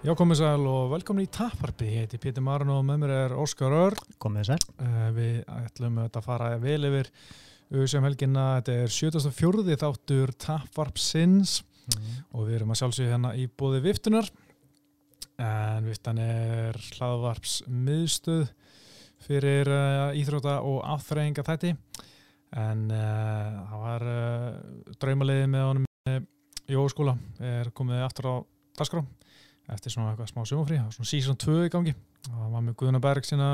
Já, komið sæl og velkomin í Tapparpi. Ég heiti Pétur Marun og með mér er Óskar Ör. Komið sæl. Uh, við ætlum að fara vel yfir sem helginna. Þetta er 74. þáttur Tapparpsins mm. og við erum að sjálfsögja hérna í bóði Viftunar. En Viftan er hlaðvarps miðstöð fyrir uh, íþróta og afþreyinga þætti. En uh, það var draumaliði með honum í óskóla. Er komið aftur á Dasgrá eftir svona eitthvað smá sumafrí, það var svona season 2 í gangi. Og það var með Guðuna Berg sína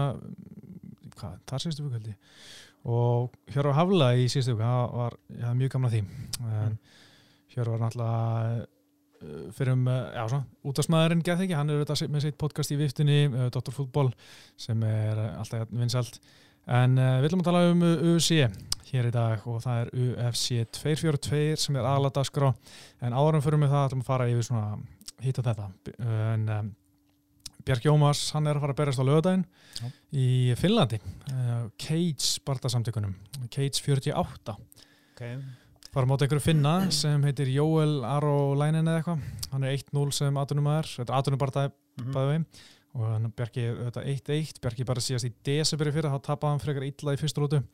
hvað, það síðustu vöku held ég. Og á Hafla í síðustu vöku það var, hafði mjög gamla því. Mm. hér var náttúrulega uh, fyrir um, uh, já svona útastmaðurinn gett ekki, hann er auðvitað með sitt podcast í viftunni, uh, Dr. Fútból sem er alltaf vinsalt en uh, við ætlum að tala um UFC hér í dag og það er UFC 242 sem er aðladagsgrá en árum fyrir mig það ætlum að fara yfir svona hýta þetta. En um, Björk Jómas, hann er að fara að berast á lögadaginn í Finnlandi uh, Cage bardasamtökunum Cage 48 okay. fara móta einhverju finna sem heitir Jóel Arolænin eða eitthvað. Hann er 1-0 sem aðunumæður þetta er aðunubardaði mm -hmm. og hann Björki 1-1 Björki bara síðast í desiberi fyrir þá tapaði hann frekar illa í fyrsturlótu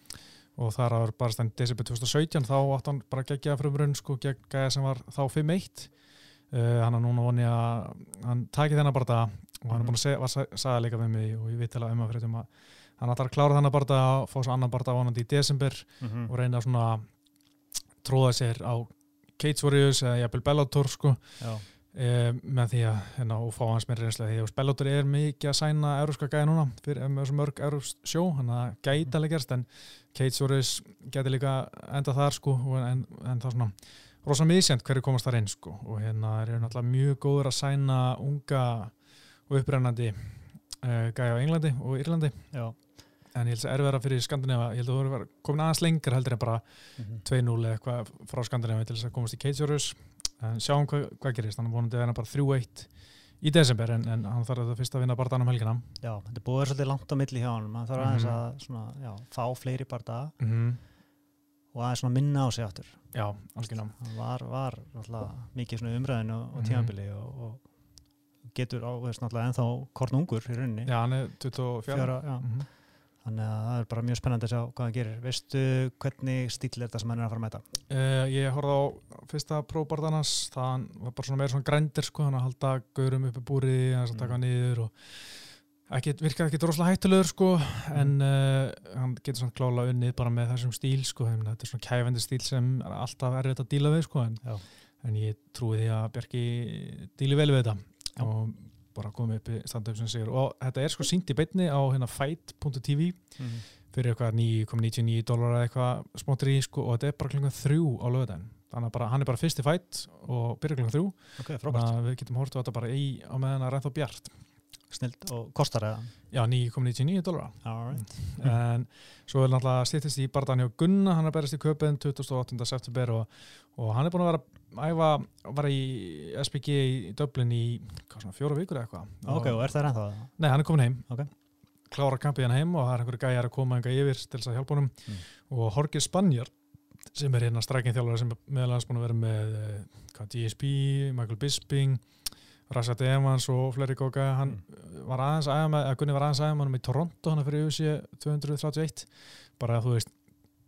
og þar var bara stæn desiberi 2017 þá átt hann bara gegja frumrunn sko gegn gæða sem var þá 5-1 Uh, hann er núna vonið að hann taki þennan bara það og hann er búin að segja, var að sagða líka við mig og ég veit alveg um að fyrir um að hann ætlar að klára þennan bara það og fá svo annan bara það vonandi í desember mm -hmm. og reyna svona tróða sér á Cage Warriors eða jæfnvel Bellator sko. Uh, með því að hérna, og fá hans meira reynslega því að Bellator er mikið að sæna európska gæði núna fyrir mörg európsk sjó hann að gæta alveg gerst en Cage Warriors geti líka enda þar sko en, en það svona rosa miðsjönd hverju komast það reyn sko. og hérna er náttúrulega mjög góður að sæna unga og upprennandi uh, gæja á Englandi og Írlandi Já. en ég held að það er verið að fyrir Skandinavíu ég held að það er komin aðeins lengur heldur en bara mm -hmm. 2-0 eða eitthvað frá Skandinavíu til þess að komast í Keitsjórus en sjáum hvað, hvað gerist, þannig að vonandi að er bara 3-1 í desember en, en hann þarf þetta fyrst að vinna barndan um helgina Já, þetta er búið svolítið langt á milli hjá hann hann þarf mm -hmm. aðeins að svona, já, fá fleiri barnda mm -hmm. Og aðeins minna á sig aftur Já, algjörlega. Það var, var alltaf, mikið umræðinu og, og mhm. tímabili og, og getur á þess að ennþá korn ungur í rauninni. Já, hann er 24. Fjöra, mm -hmm. Þannig að það er bara mjög spennandi að sjá hvað það gerir. Veistu hvernig stíl er þetta sem hann er að fara að mæta? Uh, ég horfði á fyrsta próbardanans, það var bara svona meira svona grændir sko, hann að halda gaurum uppi búrið, hann að taka mm. niður og Virkaði ekki droslega hættulegur sko mm. en uh, hann getur svona klála unnið bara með þessum stíl sko þetta er svona kæfendi stíl sem er alltaf erfitt að díla við sko en, en ég trúi því að Bjarki díli vel við þetta Já. og bara komið upp í standup sem sér og þetta er sko sínt í beitni á hérna fight.tv mm. fyrir eitthvað 9,99 dólar eða eitthvað smótri sko og þetta er bara klinga þrjú á löðan þannig að bara, hann er bara fyrst í fight og byrja klinga þrjú okay, við getum hortu þetta bara í á meðan að ræða bjart Snilt og kostar það? Já, 9,99 dólar right. en svo er náttúrulega stýttist í Bardani og Gunna, hann er berast í köpun 28. september og, og hann er búin að vera æfa, var í SPG í Dublin í svona, fjóra vikur eða eitthvað Ok, og er það ennþá það? Nei, hann er komin heim okay. klára kampið hann heim og það er einhverju gæjar að koma enga yfir til þess að hjálpa honum mm. og Jorge Spanjar sem er hérna strækingþjálfur sem meðal hans búin að vera með eh, DSP, Michael Bisping Rashad Evans og fleiri góka hann mm. var aðeins aðeins að Gunni var aðeins aðeins með hann í Toronto hann fyrir USA 231 bara að þú veist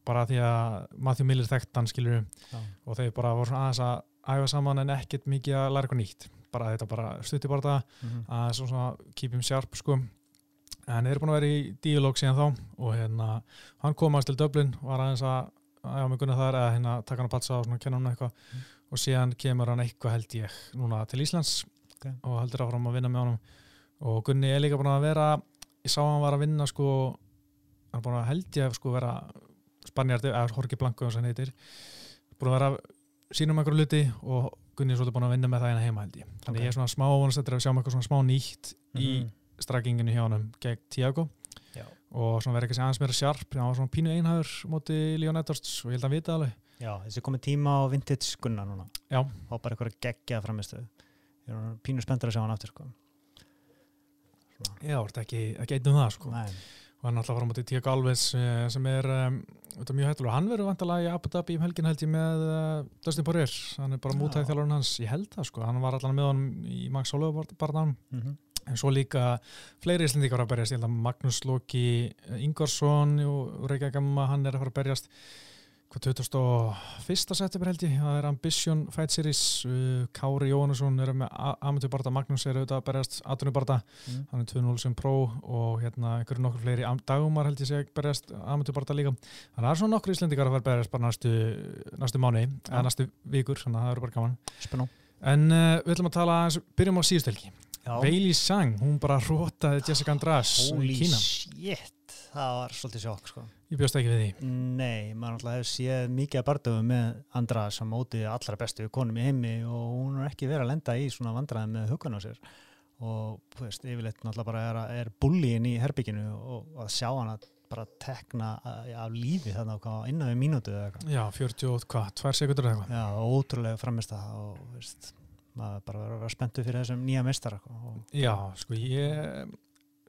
bara því að Matthew Miller þekkt hann skilur ja. og þeir bara voru aðeins að æfa saman en ekkert mikið að læra eitthvað nýtt bara þetta bara stutti bara það mm -hmm. að svona keep him sharp sko en þeir eru búin að vera í díalóg síðan þá og hérna hann kom aðeins til Dublin var aðeins að æfa með Gunni þar eða hérna taka hann að patsa og svona kenna hann eitthvað mm. og síðan kemur hann eitthvað held ég núna til Íslands okay. og heldur áfram að vinna með honum og Gunni er líka búin að vera ég sá hann var að vinna sko hann er búin að held ég að sko vera Spanjardi, eða Jorge Blanco sem hann heitir búin að vera sínum einhverju luti og Gunni er svolítið búin að vinna með það hérna heima held ég þannig okay. ég er svona smá vonastættir að sjá með eitthvað svona smá nýtt mm -hmm. í mhm. stragginginu hjá hann gegn Tiago Já. og svona verið ekki aðeins meira sjarp það var svona pínu einhæður móti Leon Edwards og ég held að hann vita alveg Já, þessi komið tíma á vintage Gunna núna Já. bara eitthvað geggjað framistuð ég er pínu spenntur að sjá hann aftur sko. Já, þetta er ekki, ekki eitt um það sko. og hann alltaf fara á móti Tíak Alves eh, sem er um, mjög hættulega, hann verður vantalega í Abu Dhabi í helgin held ég með uh, Dustin Poirier, hann er bara mútæðið þjálfurinn hans, ég held það sko, hann var allan með hann í Max barndan mm -hmm. en svo líka fleiri íslendíkar að berjast, ég held að Magnús Lóki Ingvarsson og Reykjavík hann er að fara að berjast 21. september held ég það er Ambition Fight Series uh, Kári Jónusson er með Amatúrbarta Magnús er auðvitað að berjast Atunurbarta mm. hann er 2-0 sem pró og hérna einhverju nokkur fleiri dagumar held ég seg berjast Amatúrbarta líka þannig að það er svona nokkur íslendikar að vera berjast bara næstu, næstu mánu, ja. eða næstu vikur þannig að það eru bara gaman Spennu. en uh, við ætlum að tala, byrjum á síðustelgi Veili Sang, hún bara rótaði Jessica András Holy shit það var svolítið sjokk sko. Ég bjóst ekki við því. Nei, maður alltaf hefur séð mikið að barndöfu með andra sem mótið allra bestu konum í heimi og hún er ekki verið að lenda í svona vandraði með hugun á sér. Og þú veist, yfirleitt náttúrulega bara er, er bullin í herbygginu og að sjá hann að bara tekna af lífi þannig að innan við mínútu eða eitthvað. Já, 48, hvað, tvær sekundur eða eitthvað? Já, ótrúlega framist að og veist, maður bara verður að vera spenntu fyrir þessum nýja mestar Já, sko, ég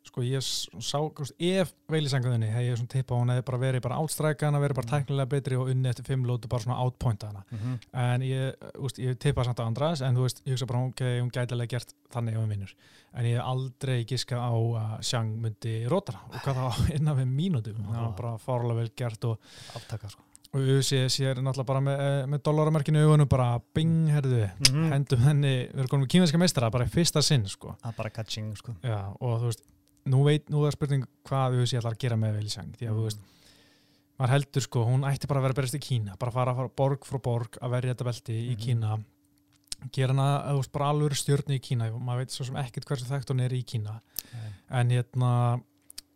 sko ég sá, ef veilisangöðinni hef ég svona tippa hún hefði bara verið bara átstræka hann að verið bara mhm. tæknilega betri og unni eftir fimm lótu bara svona átpointa hana mm -hmm. en ég, úst, ég tippa samt á andras en þú veist, ég hugsa bara hún, okay, hún gætilega gert þannig ef hún vinnur en ég hef aldrei giska á að Sjang myndi rótara og hvað þá innan við mínútu það var bara fárlega vel gert og aftaka sko og ég sé náttúrulega bara með, eh, með dollaramerkinu í augunum bara bing, herðu, mm -hmm. hendum henni við erum konum með kýmverðska meistara bara í fyrsta sinn sko. bara catching sko. Já, og þú veist nú veit, nú er spurning hvað þú sé allar að gera með Velisang því að mm. þú veist maður heldur sko, hún ætti bara að vera berist í Kína bara fara, fara borg frá borg að verja þetta belti mm. í mhm. Kína gera hana, þú veist, bara alveg stjórni í Kína maður veit svo sem ekkert hversu þekkt hún er í Kína mm. en hérna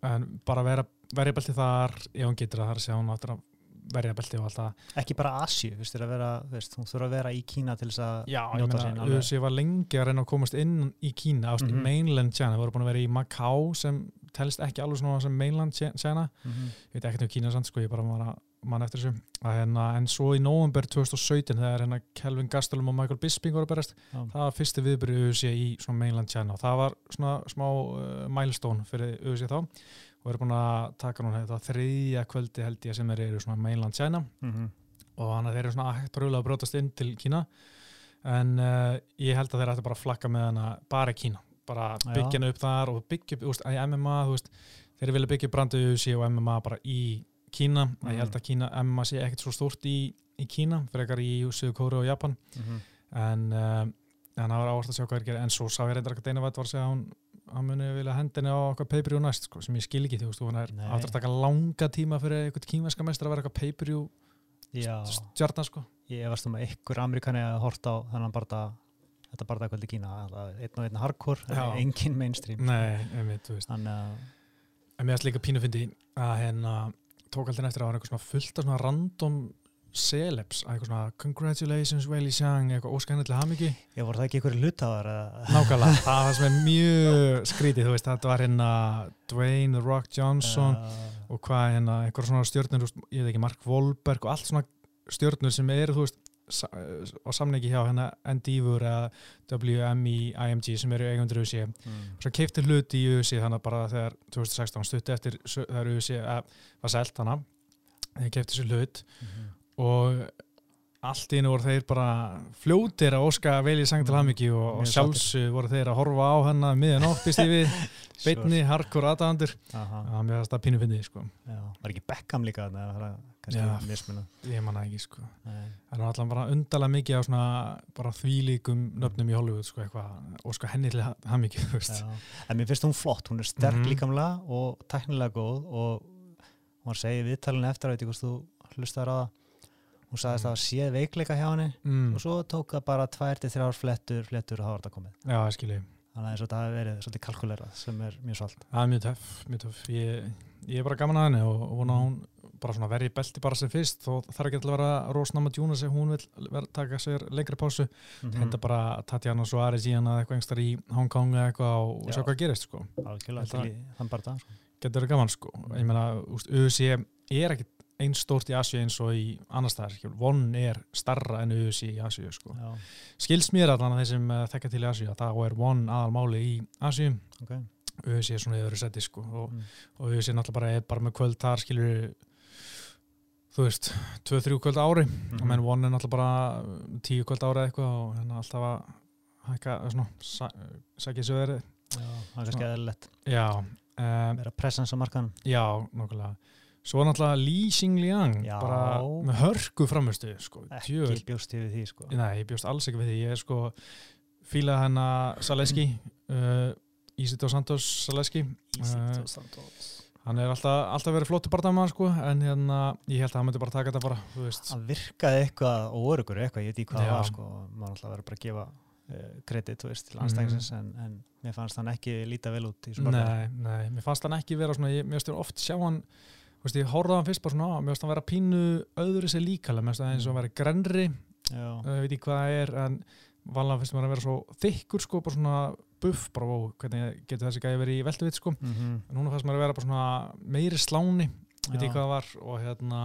en bara vera, verja belti þar ef hún getur það, það er að segja hún áttur að verjabelti og allt það. Ekki bara Asju, þú þurfa að vera í Kína til þess að já, njóta sín þessi var lengi að reyna að komast inn í Kína, ást mm -hmm. í mainland China. Við vorum búin að vera í Macau sem telst ekki alveg svona sem mainland China. Mm -hmm. ég veit ekki um Kína sann, sko, ég bara var að mann eftir þessu, hérna, en svo í november 2017 þegar hérna Kelvin Gastelum og Michael Bisping voru að berast ja. það var fyrsti viðbyrju í svona mainland China. Og það var svona smá uh, milestone fyrir USA þá og erum búin að taka núna þetta þriðja kvöldi held ég sem er í svona mainland China. Mm -hmm. og þannig að þeir eru svona hægt rúlega að brótast inn til Kína. En uh, ég held að þeir ætti bara að flakka með hana bara í Kína, bara byggja hana upp þar og byggja þú veist, að MMA þú veist, þeir vilja byggja branduðusi og MMA bara í Kína, mm -hmm. ég held að Kína MMA sé ekkert svo stórt í, í Kína frekar í Suðu Kóru og Japan. Mm -hmm. en uh, að það var áherslu að sjá hvað er gerð en svo sá ég reyndar eitthvað eina veit var að segja að hún hann muni vilja hendinni á okkar pay-per-view næst sko, sem ég skil ekki, þú veist, hún er áttur að taka langa tíma fyrir eitthvað kýmverska mestra að vera eitthvað pay-per-view stjarnan sko. Ég varst um að ykkur amerikani að horta á þannig barða, þetta barða kvöldi Kína einn og einn hardcore, engin mainstream. Nei, einmitt, þú veist. Þannig að En mér erst líka pínu fyndi að hérna tók alltaf eftir að það var eitthvað svona fullt af svona random celebs, eitthvað svona congratulations Weili Xiang, eitthvað óskænillega hafmyggi Já, voru það ekki einhverju hlutáðar? Nákvæmlega, það var sem er mjög skrítið, þú veist, þetta var hérna Dwayne The Rock Johnson uh, og hvað hérna, einhverjum svona stjórnur ég veit ekki, Mark Wahlberg og allt svona stjórnur sem eru, þú veist á samleiki hjá hérna Endeavor eða WMI, IMG sem eru eigundur USA, mm. svo keipti hluti í USA þannig bara þegar 2016 stutti eftir þegar USA var selt þannig, þegar keipti þessu hlut. Mm -hmm og allt í hennu voru þeir bara fljótir að óska velið sang til hafmyggi og, og sjálfsög voru þeir að horfa á hennar miðan óttist yfir beitni, harkur aðdæðandur það með það pínu finnið sko. Var ekki Beckham líka það ég manna ekki sko. það er alltaf bara undarlega mikið á svona bara þvílíkum nöfnum í Hollywood sko, og sko henni til hafmyggi en mér finnst hún flott, hún er sterk mm -hmm. líkamlega og teknilega góð og hún segi viðtalinu eftir að þú hlustar á það hún sagðist að það séð veikleika hjá henni mm. og svo tók það bara tvær til þrjár flettur, flettur og þá var þetta komið Já, skilji Þannig að það hefur verið svolítið kalkulerað sem er mjög svalt Það er mjög töff, mjög töff Ég, ég er bara gaman að henni og, og vona hún bara svona verið í belti bara sem fyrst þó þarf ekki að vera Rósnama Djúnas ef hún vil taka sér lengri pásu mm -hmm. henda bara Tatjana Suárez í hana eitthvað engstar í Hong Kong eitthvað og Já. sjá hvað gerist sko. Algjörlega, þann bara það sko. Getur það gaman sko Ég meina, USA er ekkit einn stórt í Asju eins og í annar staðar von er starra en auðvís í Asju sko. skils mér allan að þeir sem uh, þekka til í Asju að það er von aðal máli í Asju okay. auðvitað sé svona öðru seti sko og, Mm. og auðvitað sé náttúrulega bara, er bara með kvöld þar skilur þú veist, 2-3 kvöld ári. Og menn von er náttúrulega bara 10 kvöld á ári eða eitthvað og hérna alltaf að hækka, svona, sa- sækja sér verið Já, það er kannski Svona. eðlilegt. Já, vera presens á markanum já, nokkulega svo náttúrulega Li Xingliang bara með hörku framistu sko, ekki djöfull. bjóst ég við því sko. Nei, ég bjóst alls ekki við því. Ég er sko fílað hennar Saleski, uh, Ísito Santos Saleski. Ísít Uh, Santos. hann er alltaf, alltaf verið flottu barndama sko, en hérna, ég held að hann myndi bara taka þetta bara, þú veist. hann virkaði eitthvað óörugur eitthvað, ég veit ekki hvað það var sko, maður alltaf verið bara að gefa uh, kredit, þú veist, til anstæðingsins en, en mér fannst hann ekki líta vel út í svona Nei, nei, mér fannst hann ekki vera svona, ég, mér þér oft sjá hann, veist, ég horfði á hann fyrst bara svona, á, mér finnst hann vera pínu öðru sér líkala, mér finnst það eins og hann vera grenri, uh, ég veit ekki hvað það er, en vanlega finnst mér að vera svo þykkur sko, bara svona buff, bara, ó, hvernig getur þessi gæði verið í veltuvitt sko. mm En núna fannst mér að vera bara svona meiri sláni, veit ég hvað það var og hérna,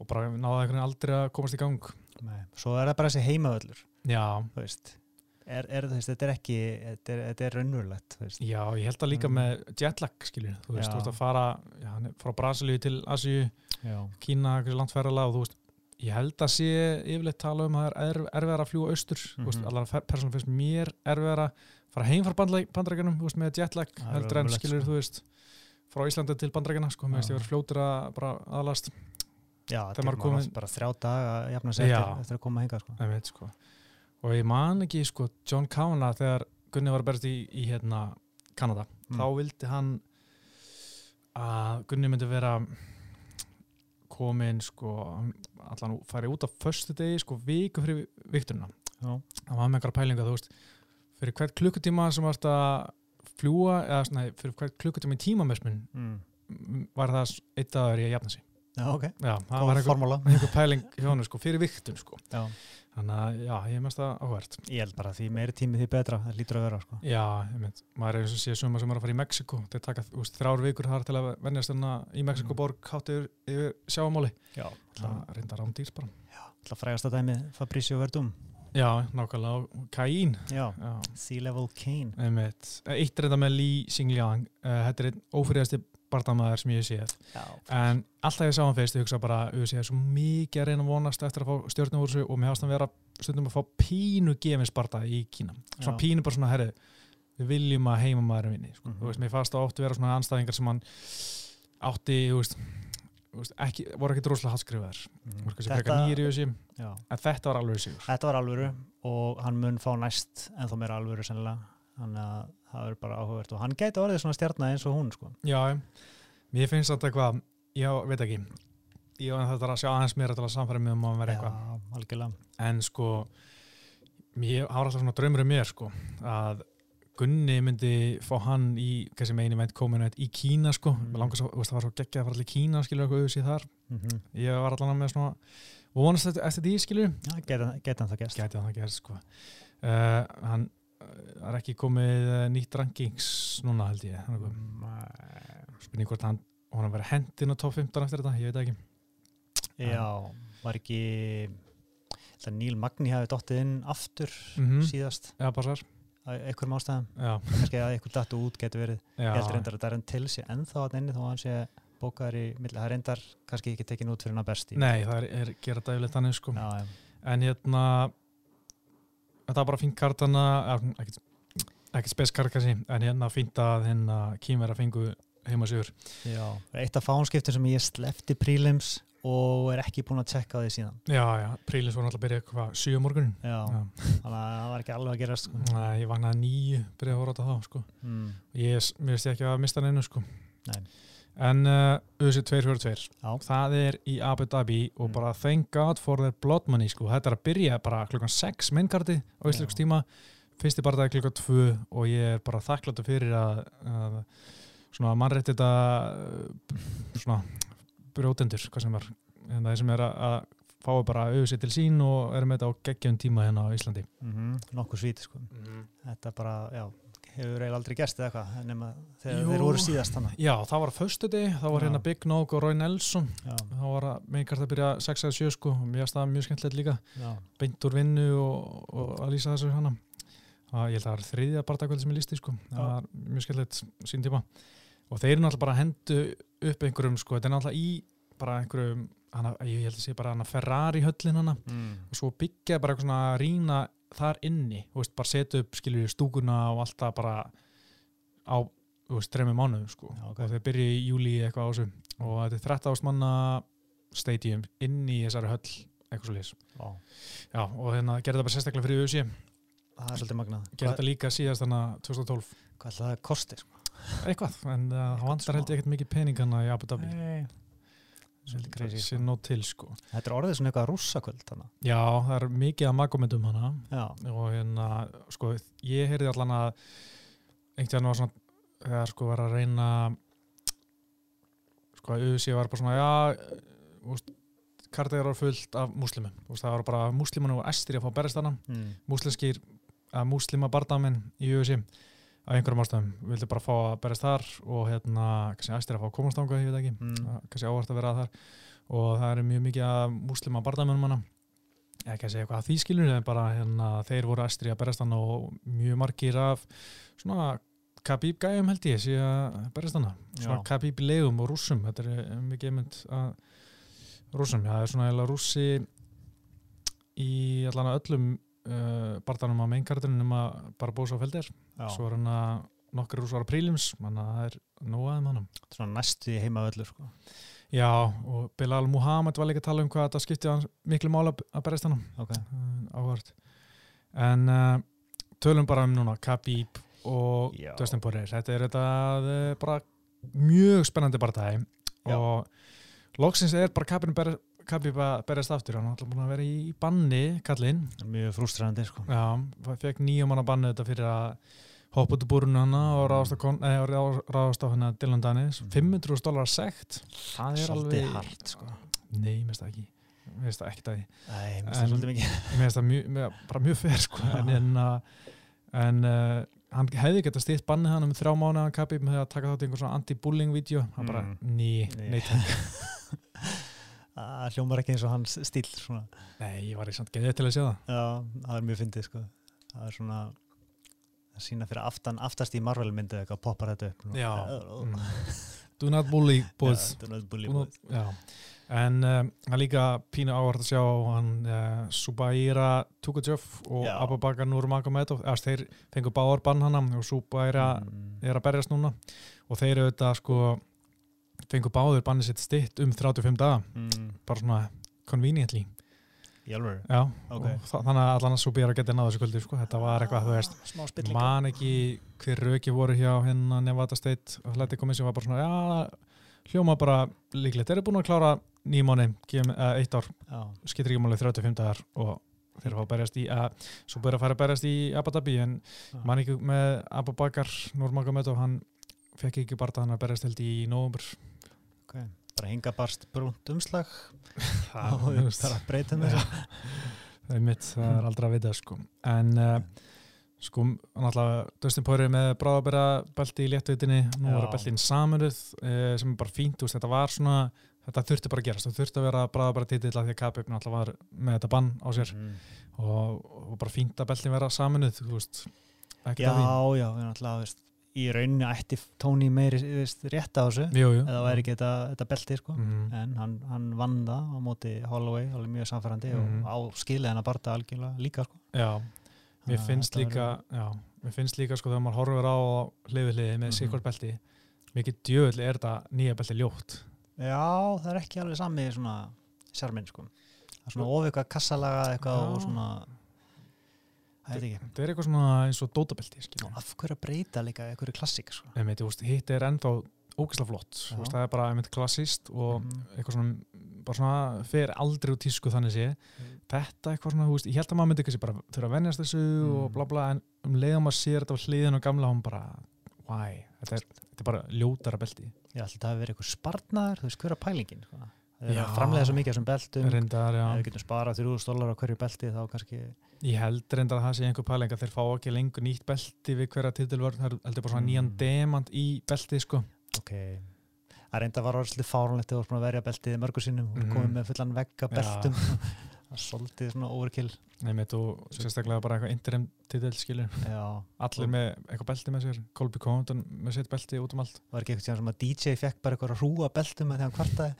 og bara náði aldrei að komast í gang. Nei. svo er það bara þessi heimavöllur Já, þú veist er, er, veist, þetta er ekki, þetta er, þetta er raunverulegt veist. já, ég held að líka Mm. með jetlag, skiljur, þú veist, Já. þú veist að fara já, frá Brasilíu til Asíu. Kína, landferðala og þú veist, ég held að sé yfirleitt tala um að það er erf- erfiðara að fljúa austur, veist, Mhm. allar persónum finnst mér erfiðara að fara heim frá veist, með jetlag, heldur en ömurlegt, skiljur, sko. þú veist, frá Íslandi til bandrækjuna, sko, mér finnst ég verið fljótur að bara aðlast, Já, þetta er bara þrjá daga að jafna Já. eftir, eftir að koma hinga sko. Einmitt, sko. Og ég man ekki sko, John Kavanagh þegar Gunni var að berast í, í hérna, Kanada Mm. þá vildi hann að Gunni myndi vera komin sko, allan færi út á föstu degi sko, viku fyrir vikturina Já. hann var með einhverja pælinga þú veist fyrir hvert klukkutíma sem varst að fljúa eða svona, fyrir hvert klukkutíma í tímamessmun Mm. var það eitt dagur í að jafna sig Já, ok, já, það góð var einhver, einhver pæling hjá hann sko, fyrir viktun sko. Já. þannig að já, ég mest það áhvert Ég held bara að því meiri tími því betra það lítur að vera sko. Já, ég mynd, maður er eins og sé suma sem er að fara í Mexiko þeir taka þú veist, þrjár vikur þar til að vennjast þarna í Mexiko Mm. hátt yfir, sjáamáli Já, það reynda rándýrs bara. Það frægast að dæmi Fabricio Verdum. Já, nákvæmlega, Kaín Já, Já, Sea Level Kane einmitt. Eitt reynda með Li Xingliang uh, þetta er einn ófriðasti bardamaður sem ég Já, en alltaf ég sá hann fyrst, ég hugsa bara ég sé svo mikið að reyna að vonast eftir að fá stjórnum úr þessu og mér hafst hann vera stundum að fá pínu gefins barda í Kína svona Já. pínu bara svona, herri við viljum að heimamaðurinn vinni sko. Mhm. þú veist, mér ótt að vera svona anstæðingar sem hann átti, þú veist, þú veist ekki, voru ekki droslega hatskrifaðar voru kannski frekar nýri í þessi já. en þetta var alveg sigur Þetta var alvöru og hann mun fá næst ennþá meira alvöru sennilega þannig að það er bara áhugavert og hann gæti orðið svona stjarnar eins og hún sko. já, mér finnst þetta eitthvað ég veit ekki. Ég var þetta að sjá aðeins mér að samfæra mig um að hann vera eitthvað. Já, algjörlega. En sko mér hafa alltaf svona draumur um mér sko að Gunni myndi fá hann í kannski meini meint komin í Kína sko. Mm. mér þú veist, það var svo geggjað að fara allir í Kína skilur eitthvað auðvitað þar mm ég var allan með svona vonast eftir, því skilur. Já, geti, geti hann það gæst gæti það gerst sko. Uh, hann uh, er ekki komið uh, nýtt rankings núna held ég spurning hvort hann hann verið hendin á top 15 eftir þetta, ég veit það ekki. Já, var ekki Það Níl Magni hafi dottið inn aftur mm síðast. Já, passar að einhverjum ástæðum, kannski að einhver dattu út getur verið, já, ég heldur reyndar að Darren Till sé ennþá að inni þó að hann sé bókaður í milli, það er reyndar kannski ekki tekin út fyrir hann að besti. Nei, það er, er gera dæfilegt þannig sko. En hérna þetta var bara fínt kartana ekkert, ekkert speskar kannski en hérna fínt að hérna kýmverða fengu heima sigur já. Eitt af fánskiptum sem ég slefti prílims og er ekki búin að tjekka á því síðan já, já, prílis voru alltaf að byrja hvað, 7 morgun Já, já. þannig að það var ekki alveg að gerast sko. Nei, ég vaknaði nýju, byrjaði að horfa á þá sko. mm. ég, mér veist ég ekki að mista neinu sko. Nei. En uh, USA 242 Já, það er í Abu Dhabi og Mm. bara thank god for their blood money sko. þetta er að byrja bara klukkan 6 minnkarti á Ísleiks Já. tíma fyrsti bara dag klukkan 2 og ég er bara þakkláttu fyrir að, að svona mannrétt þetta svona brjótendur hvað sem var en það sem er að, að fái bara auðvitað til sín og erum með þetta á geggjum tíma hérna á Íslandi mm nokkuð svít sko. Þetta bara, já, hefur eiginlega aldrei gerst eða eitthvað nema þegar þeir voru síðast þannig Já, það var föstu dag, það var Já. hérna Big Nog og Roy Nelson. Já, þá var að meikart að byrja 6 eða 7 sko finnst það mjög skemmtilegt líka. Já, beint úr vinnu og, og að lýsa þessu hana. Að ég held að það var þriðja bardagkvöld sem ég listi sko. það Já. var mjög skemmtilegt sín tíma. Og þeir eru náttúrulega bara að hendu upp einhverjum, sko, þetta er náttúrulega í bara einhverjum, hana, ég held að sé bara hana Ferrari höllin hana. Mm. og svo byggja bara eitthvað svona rýna þar inni, veist, bara setja upp skilur stúkuna og alltaf bara á, þremmu mánuðum sko, Já, ok. og þeir byrja í júli eitthvað á þessu og þetta er 13 ástmanna stadium inn í þessari höll eitthvað svo Vá. já, og hérna gerði þetta bara sérstaklega fyrir USA, það er svolítið magnað gerði þetta líka síðast þannig 2012, hvað ætla það kosti sko? eitthvað en uh, það vantar held ég ekkert mikið peningana í Abu Dhabi Nei. Svolítið crazy, sé sko. nóg til sko. Þetta er orðið svona eitthvað rússakvöld þannig já, það er mikið að magomendum hana já, og hérna, sko, ég heyrði allan að einhvern veginn var svona þegar sko var að reyna sko að USA var bara svona já, úst, kartið var fullt af múslimum, úst, það var bara múslimun og estir að fá berist hana, mm. múslimskir að múslima bardamenn í USA af einhverjum ástæðum, vildi bara fá að berist þar og hérna, kannski estir að fá að komast ánga, ég veit ekki, Mm. Kannski ávart að vera þar. Og það er mjög mikið að múslima bardamennum hana. Ekki að segja eitthvað að því skilur en bara hérna, þeir voru estri að berast hann og mjög margir af svona Khabib gæjum held ég að berast hann svona Já. Khabib legum og rússum. Þetta er eh, mikið einmitt að rússum, já það er svona eða rússi í allan að öllum uh, bardanum á meinkartunum nema bara bósa á feldir svo er hann að nokkur rússar á prílims manna það er nóg aðeim hann svona næstu í heima öllu sko. Já, og Bilal Muhammad var líka að tala um hvað þetta skipti miklu mála að berist hann okay. áhvert en uh, tölum bara um núna Khabib og. Dustin Poirier þetta er þetta uh, bara mjög spennandi barndæg Já. og loksins er bara Khabib, ber, Khabib að berist aftur hann var alltaf búin að vera í banni kallinn, mjög frústrandi sko. já, fekk nýjum manna banni þetta fyrir að hoppa út úr búrunu hana og ráðast á, nei, ráðast- ráðast á hana Dylan Danis 500 dólarar sekt það er svolítið alveg hart sko. Nei, mér finnst það ekki Mér finnst það ekkert að því Æ, mér finnst það svolítið mikið Mér finnst það mjög, mjög, bara mjög fer sko. en, en, uh, en uh, hann hefði gett að stýtt bannið hann um þrjá mánu hann kappi með að taka þátt í einhver svona anti-bullying-vídeó hann bara, Mm. ný, Nei. nei það hljómar ekki eins og hans stíl svona. Nei, ég var í samt geðið til að sjá það já, það er mjög fyndið sko. það er svona að sína fyrir aftan, aftast í Marvel myndu eitthvað poppar þetta upp Já. mm. Do not bully boys Do not bully Do boys. not- Já En um, hann líka pínu ávart að sjá hann uh, Subaira Tukadjöf og Já. Abubakar Nurmagomedov þeir fengur báðar bann hana og Subaira Mm. er að berjast núna og þeir auðvitað sko fengur báður bannið sitt stitt um 35 daga Mm. bara svona conveniently alveg já, Ok. og þa þannig að allan að svo býra að geta náðu þessu kvöldi sko. þetta var eitthvað, þú veist, man ekki hver röki voru hjá hérna Nevada State Athletic Commission var bara svona, já hljóma bara líklegt, þeir eru búin að klára nýmáni, eitt ár já, skiptir ekki máli 35 dagar og þeir fá að berjast í að, svo byrja að fara að berjast í Abu Dhabi en Já. man ekki með Abu Bakar Nurmagomedov, hann fekk ekki bara hann að berjast held í nóvumber ok bara hinga barst brúnt umslag. Og þú veist, það er að breyta með það það er mitt, það er aldrei að vita sko. en uh, sko náttúrulega Dustin Poirier með bráðabera belti í léttvitinni, nú er beltin saminuð uh, sem er bara fínt, veist, þetta var svona þetta þurfti bara að gerast, það þurfti að vera bráðabera titill að því að Kapip náttúrulega var með þetta bann á sér. Mhm. og, og bara fínt að beltin vera saminuð þú veist, já, já, við náttúrulega í rauninni ætti Tony meiri rétt á þessu jú, jú. eða væri ekki þetta, þetta belti sko. mm. en hann, hann vann það á móti Holloway, alveg mjög samfærandi Mhm. og á skilið hennar barta algjörlega líka sko. já, mér að finnst líka já, mér finnst líka sko þegar maður horfir á hliði með Mhm. sikkert belti mikið djöðli er þetta nýja belti ljótt já, það er ekki alveg sami svona sjarminn sko. það er svona eitthvað kassalaga eitthvað Já. og svona það veit ekki þetta er eitthvað svona eins og dótabelti af hverju að breyta líka eitthvað klassík sko. Hitt er ennþá ógæslega flott Já. Veist, það er bara einmitt klassist og Mhm. eitthvað svona, bara svona fer aldrei úr tísku þannig sé Mm. þetta eitthvað svona, veist, ég held að maður myndi kannski bara þurfa að venjast þessu og Mm. bla bla en um leiðum maður sér þetta á hliðin og gamla hún bara, why, þetta er, þetta er bara ljótara belti ætla þetta að vera eitthvað spartnaður þú veist hverja pælingin sko. það er Já. að framlega svo mikið af þessum beltum já, ef við getum sparað 3000 dólar á hverju belti þá kannski ég held reyndar að það sé einhver pæling að þeir fá ekki lengur nýtt belti við hverja titilvörn, það heldur bara svona Mm. nýjan demant í belti, sko. Ok. Það reynda var orðslega fárunlegt þegar þú búin að verja beltið mörgur sinnum. Og Mhm. komið með fullan vegga beltum. Það er svolítið svona overkill. Nei, mitt og sérstaklega bara eitthvað interim titill skilur, já, allir með eitthvað belti með sér, Colby Covington með sitt belti út um allt. Var ekki eitthvað sem að DJ fekk bara eitthvað að rúa beltum með því hann kvartaði?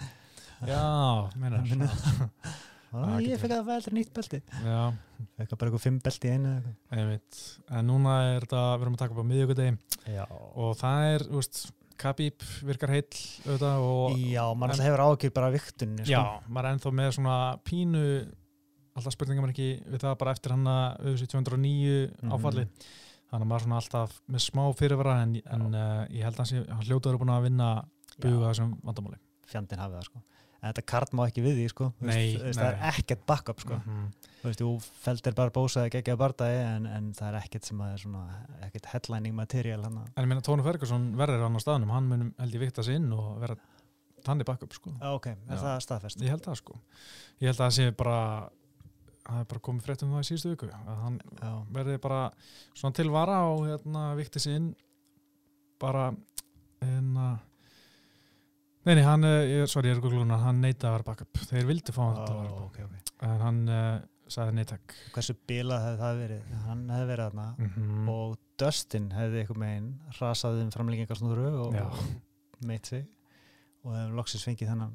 Já, ah, ég fekk að veldur nýtt belti. Fekk bara eitthvað fimm belti einu En núna er þetta, við erum að taka upp á miðjögudegi já, og það er, þú veist, Khabib virkar heill auðvitað já maður alltaf hefur ágjur bara viktunni sko. Já, maður er ennþá með svona pínu alltaf spurningar maður ekki við það bara eftir hann að auðvitað 209 Mhm. áfalli þannig að maður er svona alltaf með smá fyrirvara en, en uh, ég held að hann sé- hann hljótaður búin að vinna buga þessum vandamáli. Fjandinn hafið það sko en þetta kart má ekki við því sko. Nei, veist, það er ekkert backup sko. Mhm. þú veist, þú feldir bara bósaði geggjaði bardagi en, en það er ekkert sem að er svona ekkert headlining material hann En ég meina Tóni Ferguson verður hann á staðnum. Hann mun held ég vikta sig inn og vera tanni backup sko. Ok, er Já. það staðfest? Ég held það sko. Ég held að það sé bara það er bara komið frétt um það í síðustu viku að hann verði bara svona til vara og hérna vikti sig inn bara hérna Nei, nei, hann, eh, sorry, ég er googluna, hann neitaði að vera backup. Þeir vildi fá hann til að vera Ó, backup. ok, ok. En hann uh, sagði neitak. Hversu bilað hefði það verið? Hann hefði verið þarna Mm -hmm. og Dustin hefði eitthvað meginn rasaði um framlengingarsnúru og, og meitt sig og hefði loksins fengið þennan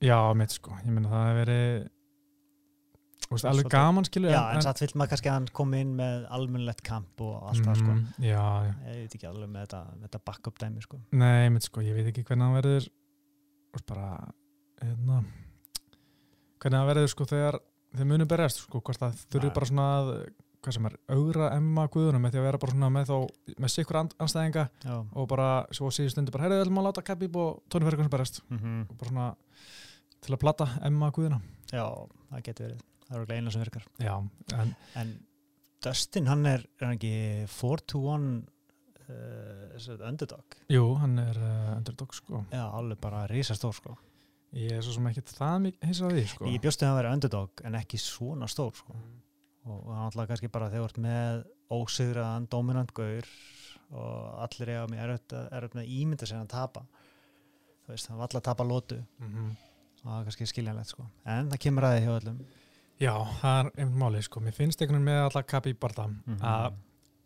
Já, mitt sko. Ég meina það hefði verið veist, alveg Svolítið- gaman skilu. Já, en satt vill maður kannski að hann komi inn með almennlegt kamp og allt það sko. Mhm, Já, já. Ég veit ekki alveg með þetta, með þetta backup dæmi sko. Nei, mitt sko, ég veit ekki hvernig hann verður bara hérna hvernig hann verður sko þegar þeir munu berjast sko, hvort það þurfi bara svona að hvað sem er, augra emma guðunum með því að vera bara svona með með sikkur anstæðinga Já. og bara svo síðu stundu bara, heyrðu, við ætlum að láta Khabib og Tony Ferguson berjast. Mm og bara svona til að plata emma guðuna Já, það getur verið Það er okkur eina sem virkar. Já, en En Dustin, hann er, er hann ekki 4-2-1 uh, underdog? Jú, hann er uh, underdog sko. Já, alveg bara risastór sko. Ég er svo sem ekki það mikið heins að því sko. Ég bjóstu að hann vera underdog en ekki svona stór sko. Og, og hann alltaf kannski bara þegar þú ert með ósigraðan, dominant gaur og allir eiga með erfitt að- erfitt með ímynda sér að tapa þú veist, hann var alltaf að tapa lótu mm -hmm. og það er kannski skiljanlegt sko. En það kemur að því hjá öllum Já, það er einmitt málið sko mér finnst einhvern veginn með alla Khabib barða Mhm. að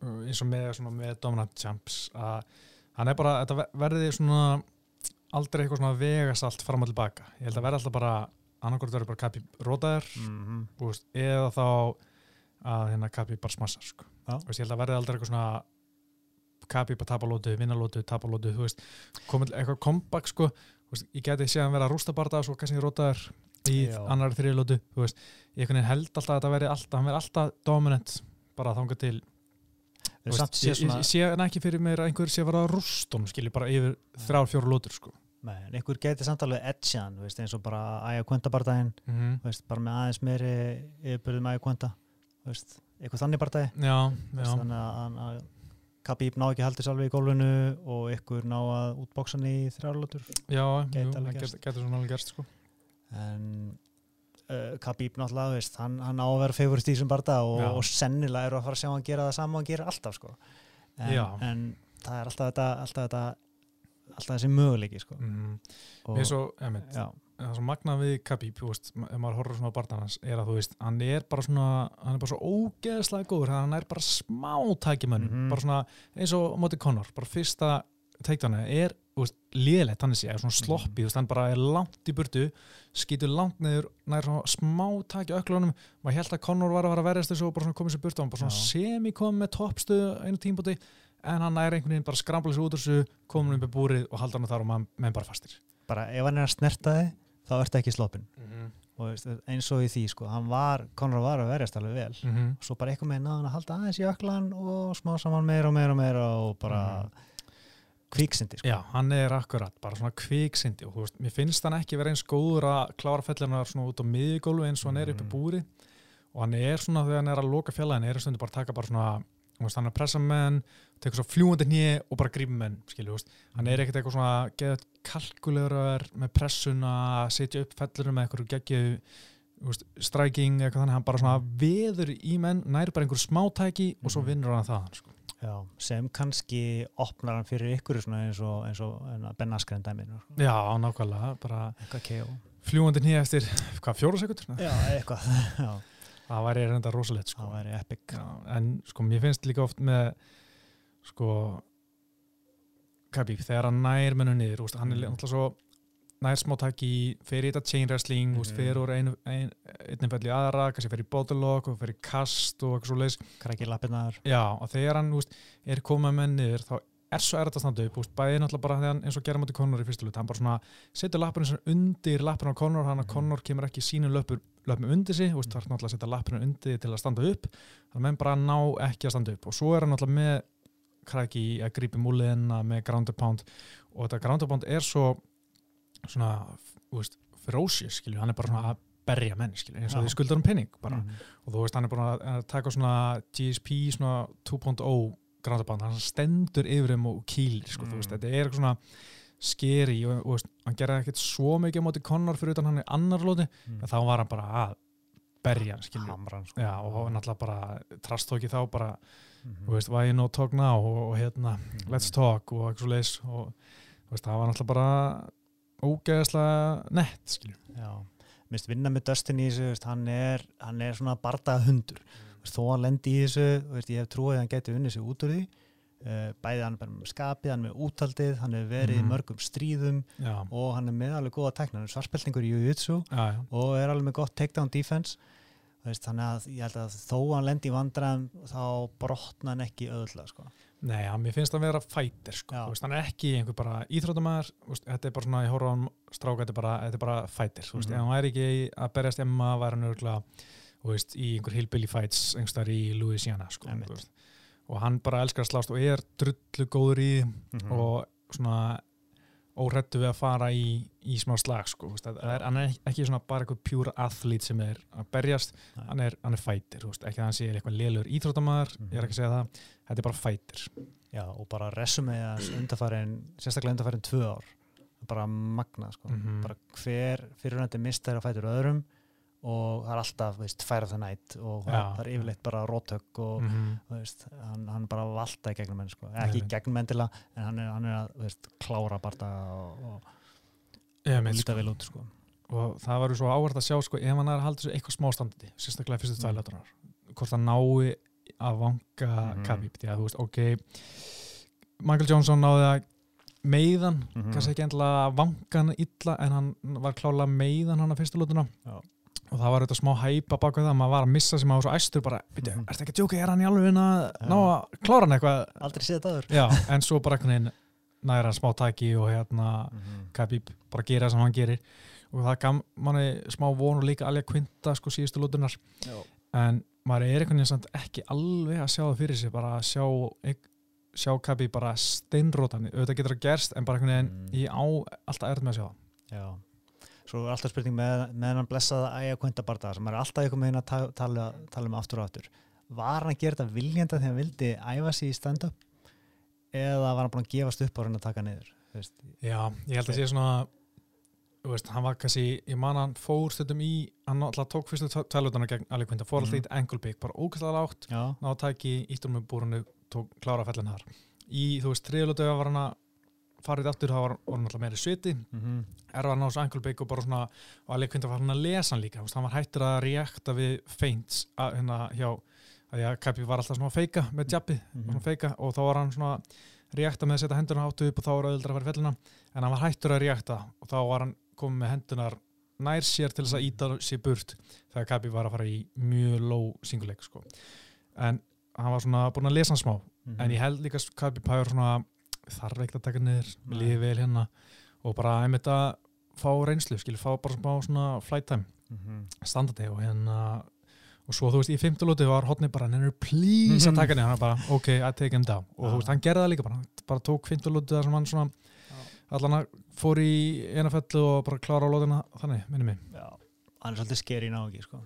uh, eins og með, svona, með dominant champs að hann er bara, þetta ver- verði svona aldrei eitthvað svona vegasalt fram og tilbaka, ég held að verði alltaf bara annarkort verður bara Khabib rótaður mm -hmm. eða þá að hérna Khabib bara smassar sko. Þú veist, ég held að verði aldrei eitthvað svona Khabib að tapa lótu, vinna lótu, tapa lótu þú veist, komið eitthvað comeback sko, veist, ég geti séð hann vera að rústa barða og svo kannski rótaður í Já. annar þriði lótu, þú veist ég held alltaf að þetta verði alltaf, hann verði alltaf dominant bara þangað til veist, sé ég, svona ég, ég sé ekki fyrir mér að einhver sé að vera að rústa honum, skilji bara yfir þrjár, fjóru lótur sko. Nei, en einhver geti samt alveg veist, eins og bara Æja Kvönta bardaginn mm -hmm. veist, bara með aðeins meiri yfirbyrðum Æja Kvönta eitthvað þannig bardagi Já, Veist, já, þannig að, að, Khabib ná ekki haldið sjálfi í gólfinu og ykkur ná að útboksa hann í þrjárlótur já, jú, það getur svona alveg gerst sko. En uh, Khabib náttúrulega veist, hann, hann á að vera fegurist í þessum barda og, og sennilega eru að fara að sjá hann gera það sama og hann gerir alltaf sko. en, en það er alltaf þetta alltaf, þetta, alltaf þessi möguleiki sko. mm. og, svo, emitt, það er svo magnað við Khabib, veist, ef maður horfður svona á barndanans, er að þú veist, hann er bara svona, hann er bara svo ógeðslega góður, hann er bara smá tækimönnum, Mhm. bara svona eins og móti Conor, bara fyrsta teiktánu er, liðlegt hann er sér, svona Mhm. sloppi, þú veist, hann bara er langt í burtu, skýtur langt niður, nær svona smá tæki öklunum, maður held að Conor var að fara að verjast þessu og bara komið sér burtu, hann bara svona semi kom með toppstöðu einu tímbúti, en hann er einhvern veginn bara skrambla sér út úr þessu, komin um með búrið og halda hann þar og maður bara fastir. bara ef hann er að snerta þig þá ertu ekki sloppin Mm -hmm. og eins og í því sko, hann var Conor var að verjast alveg vel Mm -hmm. svo bara eitthvað með náðan að halda aðeins í öklan og smá saman meira og meira og meira og bara kvíksindi sko. Já, hann er akkurat, bara svona kviksindi og þú veist, mér finnst hann ekki vera eins góður að klára fellunar svona út á miðgólu eins og hann er Mm. búri og hann er svona þegar hann er að loka fjallaðin er stundu bara að taka bara svona veist, hann er að pressa menn, tekur svo fljúandi hnið og bara grípa menn, skilju, hann er ekkert eitthvað svona geðað kalkulegur með pressuna, setja upp fellunum með eitthvað geggju striking eitthvað þannig, hann bara svona veður í menn, næri bara einhver smátæki og svo Mhm. vinnur hann það sko. Já, sem kannski opnar hann fyrir ykkur svona eins og, eins og en Ben Askren dæminu Já, nákvæmlega, bara eitthvað KO fljúandi nýja eftir, hvað, fjóra sekundur? Já, eitthvað Já, Það væri reynda rosalegt, sko. það væri epic Já, en sko mér finnst líka oft með sko Khabib, þegar hann nær mennu niður úst, hann er Mm. alltaf svo nær smá taki, fer í þetta chain wrestling mm Mhm. fer úr einu, ein, einnig fell í aðra kannski fer í bottle lock og fer í kast og eitthvað svo leis, Krækir lappirnar já og þegar hann úst, er komað með niður þá er svo erfitt að standa upp, úst, bæði náttúrulega bara hann eins og gera mútið Conor í fyrstu lut, hann bara svona setur lappinu svona undir lappinu á Conor hann að Mhm. Conor kemur ekki sínu löpur löpum undir sig, úst, það er náttúrulega að setja lappinu undir til að standa upp, að menn bara ná ekki að standa upp og svo er hann náttúrulega með kræki að grípi múliðina með ground and pound og þetta ground and pound er svo svona, þú veist, ferocious skilju, hann er bara svona að berja menn skilju, eins og því skuldar um penning bara Mhm. og þú veist, hann er búin að taka svona GSP svona 2.0 ground and pound, hann stendur yfir um og kýlir, sko, þú veist, Mm. þetta er eitthvað svona skeri og, og veist, hann gerði ekkert svo mikið á móti Conor fyrir utan hann í annar lóti, Mhm. en þá var hann bara að berja hann, skilju, sko. já, og náttúrulega bara trastóki þá bara, Mhm. þú veist, why you no talk now og, og hérna, Mhm. let's talk og eitthvað svo leis og þú veist, það var náttúrulega bara ógeðslega nett, Já, mist vinna með Dustin í þessu veist, hann, er, hann er svona bardaða hundur. Veist, þó hann lendi í þessu veist, ég hef trúið að hann geti unnið sig út úr því. Uh, bæði hann er bara með skapið, hann er með útaldið hann hefur verið í mörgum stríðum já, og hann er með alveg góða tekna hann er svarspeltingur í já, og er alveg með gott takedown defense. Veist, þannig að ég held að þó hann lendi í vandræðum þá brotna hann ekki öðla sko. Nei, hann, mér finnst hann vera fætir, sko, veist, hann er ekki einhver bara veist, þetta er bara svona ég horfa á hann stráka, þetta er bara, þetta er bara fætir, Mhm. ef hann væri ekki að berjast emma, væri hann örgulega veist, í einhver hillbilly fights einhverstaðar í Louisiana, sko og hann bara elskar að slást og er drullu góður í því Mhm. og svona óhrættu við að fara í, í smá slag sko, veist, er, hann er ekki svona bara eitthvað pure athlete sem er að berjast hann er, hann er fætir, ekki að hann sé eitthvað lélur íþróttamæður, ég er ekki að segja það þetta er bara fætir Já, og bara resumið hans undarfærin sérstaklega undarfærin tvö ár bara magna sko. Mhm. bara hver fyrirhandi mistar að fætur öðrum og það er alltaf veist, færa það nætt og Já. það er yfirleitt bara rótök og -hmm. þú veist, hann, hann bara valda í gegnum menn sko. Ekki í gegnum menn en hann er, hann er að veist, klára barða og, og, líta sko, vel út sko. og það var svo áhverð að sjá sko, ef hann er að halda þessu eitthvað smá standandi sérstaklega fyrstu Mm. tvælætunar hvort það nái að vanga Mhm. Khabib, því að þú veist, ok Michael Johnson náði að meiðan, Mhm. kannski ekki endilega að vanga hann illa en hann var klálega meiðan hann að fyrstu lótuna Já. og það var þetta smá hæpa bak við það, maður var að missa sem var svo æstur bara, byrju, Mhm. ertu ekki að djóka, er hann í alveg að ná að klára hann eitthvað aldrei séð það já, en svo bara einhvern næra smá tæki og hérna -hmm. Khabib bara gera það sem hann gerir og það gaf manni smá von og líka alveg kvinta sko síðustu lútunar en maður er einhvern veginn ekki alveg að sjá það fyrir sig bara að sjá sjá Khabib bara steinrótan auðvitað getur það gerst en bara einhvern veginn Mm. ég á alltaf erð með að sjá það. Já, svo er alltaf spurning með, með hann blessaða æja kvönda barða sem er alltaf einhvern veginn að ta tala, tala um aftur og aftur. Var hann að gera þetta viljenda þegar hann vildi æfa sig í stand-up? Eða var hann búin að gefast upp á hann að taka niður veist, Já, ég held að sé svona veist, hann var kannski, ég man hann fór stundum í, hann alltaf tók fyrstu tælutana gegn alveg kvinda, fór alltaf Mhm. í mm. ankle pick, bara ógæslega lágt Já, ná tæki, íttum með búrunu tók klára fellin þar í, þú veist, þriðlötu var hann að farið aftur, það var, var hann alltaf meiri sviti mm -hmm. er hann á þessu pick og bara svona og alveg kvinda var hann að lesa hann líka veist, hann var hættur að reakta við feints að, hérna hjá, því að Kapi var alltaf svona að feika með jabbi Mhm. svona feika og þá var hann svona reakta með að setja hendurna áttu upp og þá var auðvitað að í fellina en hann var hættur að reakta og þá var hann komið með hendunar nær sér til þess að íta sér burt þegar Kapi var að fara í mjög low singuleik sko. en hann var svona búin að lesa hann smá Mhm. en ég held líka að Kapi Pæður svona þarf ekkert að taka niður, Nei. líði vel hérna og bara einmitt að fá reynslu, skilur, fá bara smá svona flight time Mhm. standandi og hérna og svo þú veist í fimmtulóti var hotni bara nennur please að Mhm. taka niður, hann bara ok, I take him down og Já. þú veist hann gerði það líka bara, hann bara tók fimmtulóti þar sem hann svona allan að fór í eina fellu og bara klára á lótina þannig, minni mig Já, hann er svolítið skeri í nági sko.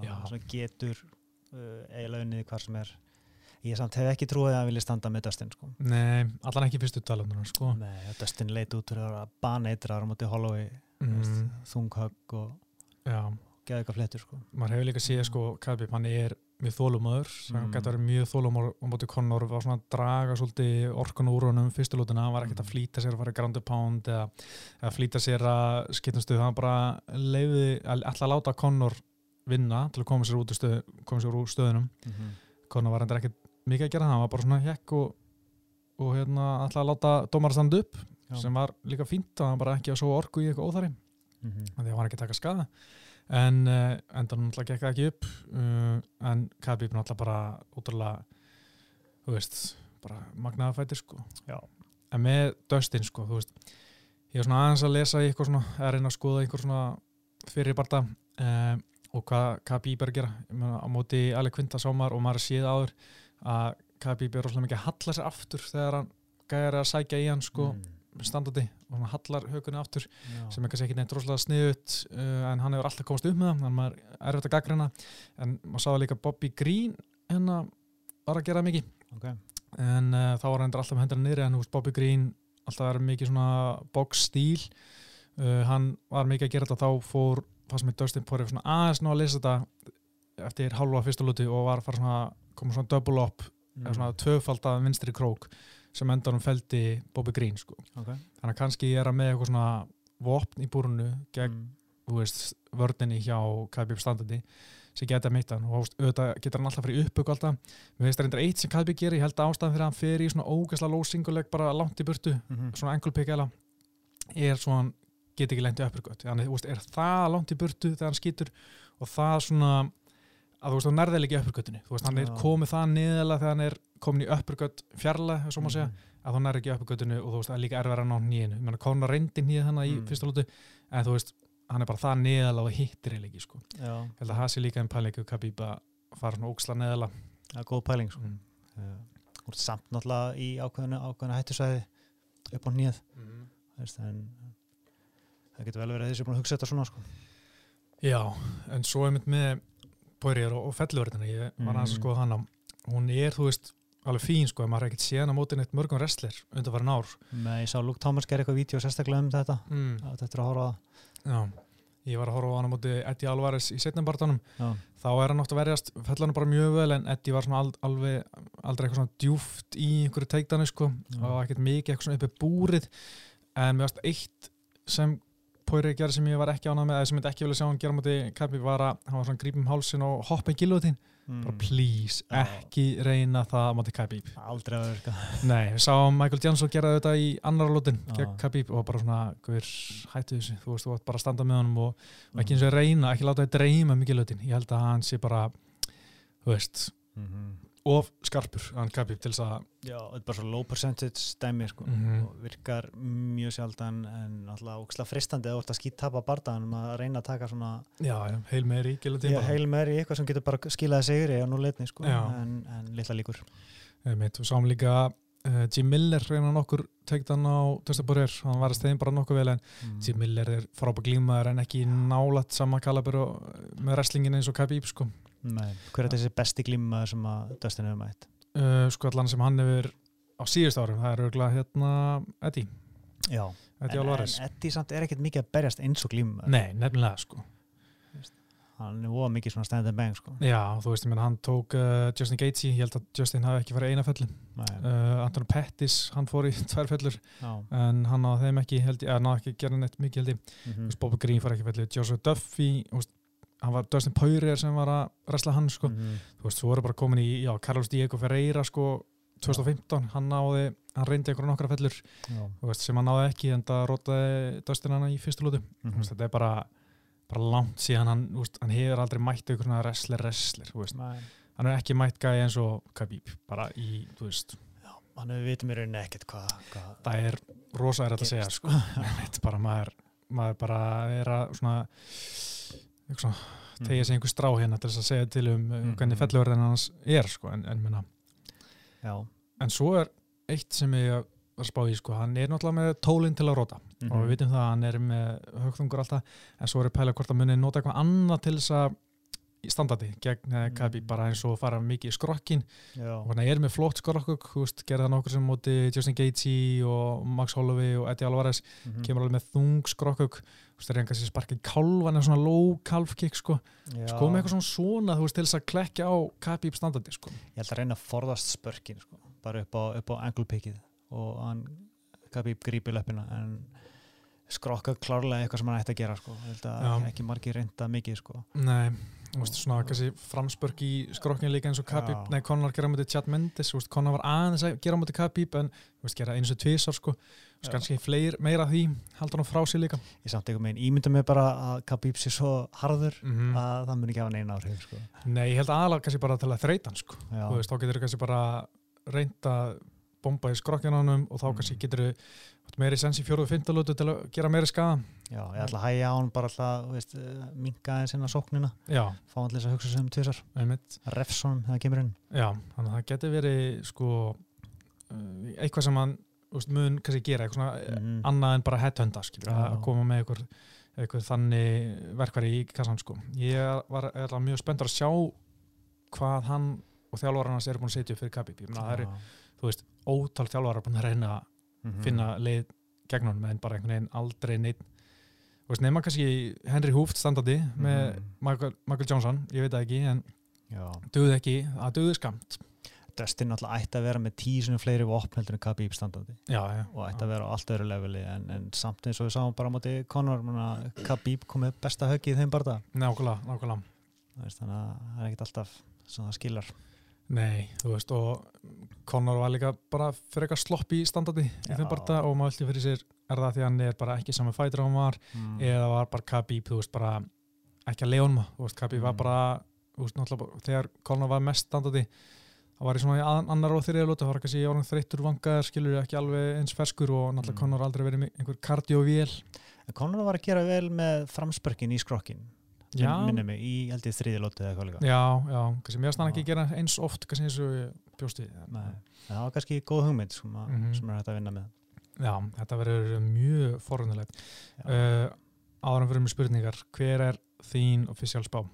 Já. svona getur uh, eiginlega unnið hvar sem er ég samt hef ekki trúið að hann vilja standa með Dustin sko. Nei, allan ekki fyrstu talandunar sko Nei, að Dustin leit út fyrir að baneitra á móti Holloway mm, þunghögg og Já, geða eitthvað flettur sko. maður hefur líka séð sko Kalbip, hann er mjög þólumöður sem Mm. getur mjög þólumöður á móti Conor var svona að draga svolítið orkun úr honum fyrstulótina, hann var ekkert að Mm. flýta sér að fara í ground and pound eða, eða flýta sér að skiptum stuð, hann bara leiði alltaf að láta Conor vinna til að koma sér, út stöð, koma sér úr stöðunum Conor var endur ekkert mikið að gera það, hann var bara svona hekk og, og hérna alltaf að láta dómar standa upp Já. sem var líka fínt og hann bara ekki að svo orku í eitthvað óþari Mhm. af því að hann var ekki að taka skada en uh, endan náttúrulega gekk það ekki upp uh, en Khabib náttúrulega bara útrúlega þú veist, bara magnaða fætir sko Já. en með Dustin sko, þú veist ég er svona aðeins að lesa í eitthvað svona að reyna að skoða einhver svona fyrir barta uh, og hvað Khabib er að gera Ég meina, á móti Alec Quinta sámar og maður séð áður að Khabib er rosalega mikið að halla sér aftur þegar hann gæjar að sækja í hann sko Mm. Standandi og hann hallar hökunni aftur Já. sem er kannski ekki neitt rosalega sniðut uh, en hann hefur alltaf komast upp með það að maður er erfitt að gaggrina en maður sáða líka Bobby Green hérna var að gera það mikið. Ok. en uh, þá var hann alltaf með hendurinn niðri en veist Bobby Green alltaf verið mikið svona box stíl uh, hann var mikið að gera þetta þá fór fannst með Dustin Poirier svona aðeins ná að lesa þetta eftir hálfa fyrsta lúti og var að fara svona koma svona double up eða svona tvöfaldað vinstri krók sem endanum feldi Bobby Green sko. Ok. þannig að kannski er að með eitthvað svona vopn í búrunu gegn Mm. veist, vördinni hjá Khabib standandi sem geta mitt hann og auðvitað getur hann alltaf fyrir uppbygg alltaf við veist reyndar eitt sem Khabib gerir, ég held að ástæðan fyrir að hann fer í svona ógæsla lósinguleg bara langt í burtu, Mhm. svona ankle pick eða er svona get ekki lendi uppbygg þannig þú veist, er það langt í burtu þegar hann skýtur og það svona að þú veist, þú nærðið ekki uppbyggatinu þú veist, hann er komið það niðurlega þegar hann er komin í uppbyggat fjarlæg, svo maður segja Mhm. að þú nærði ekki uppbyggatinu og þú veist, það er líka erfæra að ná nýjinu ég meina, Conor reyndi nýja þannig í Mm. fyrsta lútu en þú veist, hann er bara það neðala og hittir eiginlega ekki, sko. Held að það sé líka einn pælingu Khabib að fara svona óksla neðala. Það er góð pæling sko. Mm. Uh, samt náttúrulega Poirier og, fellurverðina, ég var aðeins að Mm. skoða hana. Hún er, þú veist, alveg fín, sko, maður er ekkert séðan á mótin eitt mörgum wrestler undan farin ár. Með ég sá Luke Thomas gera eitthvað vídeo sérstaklega um þetta Mm. þetta er að horfa á Já, ég var að horfa á hana á móti Eddie Alvarez í setnumbartanum. Þá er hann átt að verjast, fellur hann bara mjög vel, en Eddie var svona alveg, aldrei eitthvað svona djúft í einhverju teikdani, sko, Já. og ekkert mikið eitthvað svona uppi búrið en mér varst eitt sem Poirier gerði sem ég var ekki ánað með eða sem ég ekki vilja sjá hann gera móti Khabib var að hann var svona grípum hálsin og hoppa í gilvotin bara please, Já. ekki reyna það móti Khabib aldrei að verka nei, við sáum Michael Jansson gera þetta í annar lótin Já. gegn Khabib og bara svona guður, hættu þessu, þú veist, þú vart bara að standa með honum og, Mhm. ekki eins og reyna, ekki láta það dreyma mikið lótin, ég held að hann sé bara þú veist, Mhm. Of skarpur hann Khabib til þess að Já, þetta er bara svo low percentage dæmi sko. Mhm. og virkar mjög sjaldan en alltaf fristandi að ert að skýt tapa bardaðan að reyna að taka svona já, já, heil með í heil meiri í eitthvað sem getur bara skilaði sigri á núleitni sko, en, en litla líkur og sáum líka uh, Jim Miller reyna nokkur teiktan á Testaborir, hann var að stegin bara nokkuð vel en mm. Jim Miller er frábæk glímaður en ekki nálat sama kalabur og, með wrestlingin eins og Khabib sko. Nei, hver er þessi besti glíma sem að Dustin hefur mætt? uh, sko allan sem hann hefur á síðust árum, það er örgulega hérna Eddie, Já, Eddie en, en Eddie samt er ekkert mikið að berjast eins og glíma Nei, nefnilega sko. Hann er óa mikið svona stand and bang sko. Já, þú veist, menn hann tók uh, Justin Gaethje, ég held að Justin hafi ekki farið eina fellu Nei, uh, Anton Pettis, hann fór í tvær fellur. En hann á þeim ekki, held ég, eða náði ekki að gera neitt mikið held ég. Þú veist, Bobby Green fór ekki fellu, Joshua Duffy þú veist, hann var Dustin Poirier sem var að wrestla hann sko, mhm, þú veist, þú voru bara komin í já, Carlos Diego Ferreira sko 2015, hann náði, hann reyndi einhverja nokkra fellur, já, þú veist, sem hann náði ekki en það rótaði Dustin hann í fyrstu lútu þú veist, þetta er bara, bara langt síðan hann, veist, hann hefur aldrei mætt einhvern svona wrestler, wrestler, þú veist. Nei, hann er ekki mætt gæði eins og Khabib bara í, þú veist, hann hefur vitið mér rauninni ekkert hvað hva, það er rosa er að segja, sko. Einmitt, bara maður, maður bara er að svona tegja sig einhver strá hérna til þess að segja til um mm Mhm. hvernig fellurverðin hans er, sko, en, en en svo er eitt sem ég var að spá í, sko, hann er náttúrulega með tólinn til að róta mhm. og við vitum það að hann er með högþungur alltaf, en svo er pæla hvort að muni nota eitthvað annað til þess að í standardi gegn mm. Khabib bara eins og fara mikið í skrokkin já, og hann er með flott skrokkuk gerði það nokkur sem móti Justin Gaethje og Max Holloway og Eddie Alvarez. Mhm, kemur alveg með þung veist, það er einhvers sem sparkið kálvan eða svona low calf kick sko, sko með eitthvað svona þú veist til þess að klekja á Khabib standardi sko. Ég held að reyna að forðast spörkin sko, bara upp á, upp á angle pickið. Og hann Khabib grípi löppina en skrokka klárlega eitthvað sem hann ætti að gera sko. Ég að ekki margir reynda mikið sko. Nei, þú veist, svona kannski framspörk í skrokkinu líka eins og Khabib, Já. nei, Conor gera móti Chad Mendes, Conor var aðeins að gera á móti Khabib en, veist, gera eins og tvisar sko, kannski fleir, meira því, haldur hann frá sér líka Ég samt eitthvað meginn ímynda mig bara að Khabib sé svo harður mm að það mun ekki hafa neina áhrif sko. Nei, ég held aðalega kannski bara til að þreita hann sko, Já, þú veist, þá getur þú kannski bara reynd að bomba í honum og þá Mm. kannski getur þú meiri sens í fjóruðu fymtalótu til að gera meiri skada já, ég ætla að hæja á hann bara alltaf, veist, minga aðeins inn á sóknina, Já, fá hann til þess að hugsa um tvisar, refsonum þegar það kemur inn. Já, þannig að það getur verið sko uh, eitthvað sem hann veist, mun kannski gera, eitthvað svona Mhm. annað en bara Já. að koma með eitthvað, eitthvað þannig verkværi í kassan, sko. Ég var alveg mjög spenntur að sjá hvað hann og þjálfvaran hans eru búin að setja upp fyrir Khabib. Ég meina, það eru, ótal þjálfvarar búin að reyna að Mhm. finna leið gegn honum, en bara einhvern veginn aldrei neitt Þú veist, nema kannski Henry Hooft standandi með Mhm. Michael, Michael Johnson, ég veit það ekki, en Já. duði ekki, það duði skamt. Dustin náttúrulega ætti að vera með tísinu fleiri vopn heldur en Khabib standandi Já, já. og ætti að vera á allt öðru leveli en, en samt eins og við sáum bara á móti Conor Khabib kom með besta höggi í þeim barða Nákvæmlega, nákvæmlega. þannig að það er ekkert alltaf sem það skilar Nei, þú veist, og Conor var líka bara fyrir eitthvað slopp í standardi í þeim barða og maður vilti fyrir sér er það því að hann er bara ekki saman fætur á hann var mm. eða var bara Khabib, þú veist, bara ekki að leonma, þú veist, Khabib var Mm. bara þú veist, náttúrulega, þegar Conor var mest standardi það var í svona í ann- annar og þriðja lóta, það var kannski orðin þreyttur vangaðar, skilur ekki alveg eins ferskur og náttúrulega Mm. Conor aldrei verið einhver kardiovél Conor var að gera vel með framspörkin í skrokkin. Minnum mig, í ég þriði lótið eða eitthvað líka Já, já, kannski mér stann ekki Já. gera eins oft kannski eins og bjósti Nei. Það var kannski góð hugmynd sem, að, Mhm. sem er hægt að vinna með Já, þetta verður mjög forunulegt uh, áðurum fyrir með spurningar hver er þín official spá?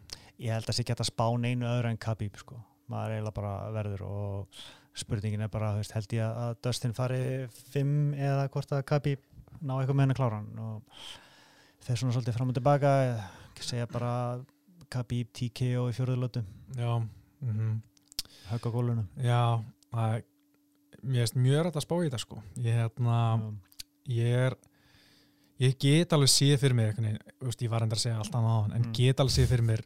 Ég held að sé geta spá neinu öðru en Khabib sko. maður eiginlega bara verður og spurningin er bara, veist, held ég að Dustin fari fimm eða hvort að Khabib ná eitthvað með henni kláran og þeir svona svolítið fram og tilbaka segja bara Khabib TKO í fjóruðlötu Já, mm högg á gólunum já það er mér finnst mjög rætt að spá í þetta sko. Ég, hérna, ég er ég get alveg séð fyrir mér veist, ég var endur að segja allt annað en Mm. get alveg séð fyrir mér,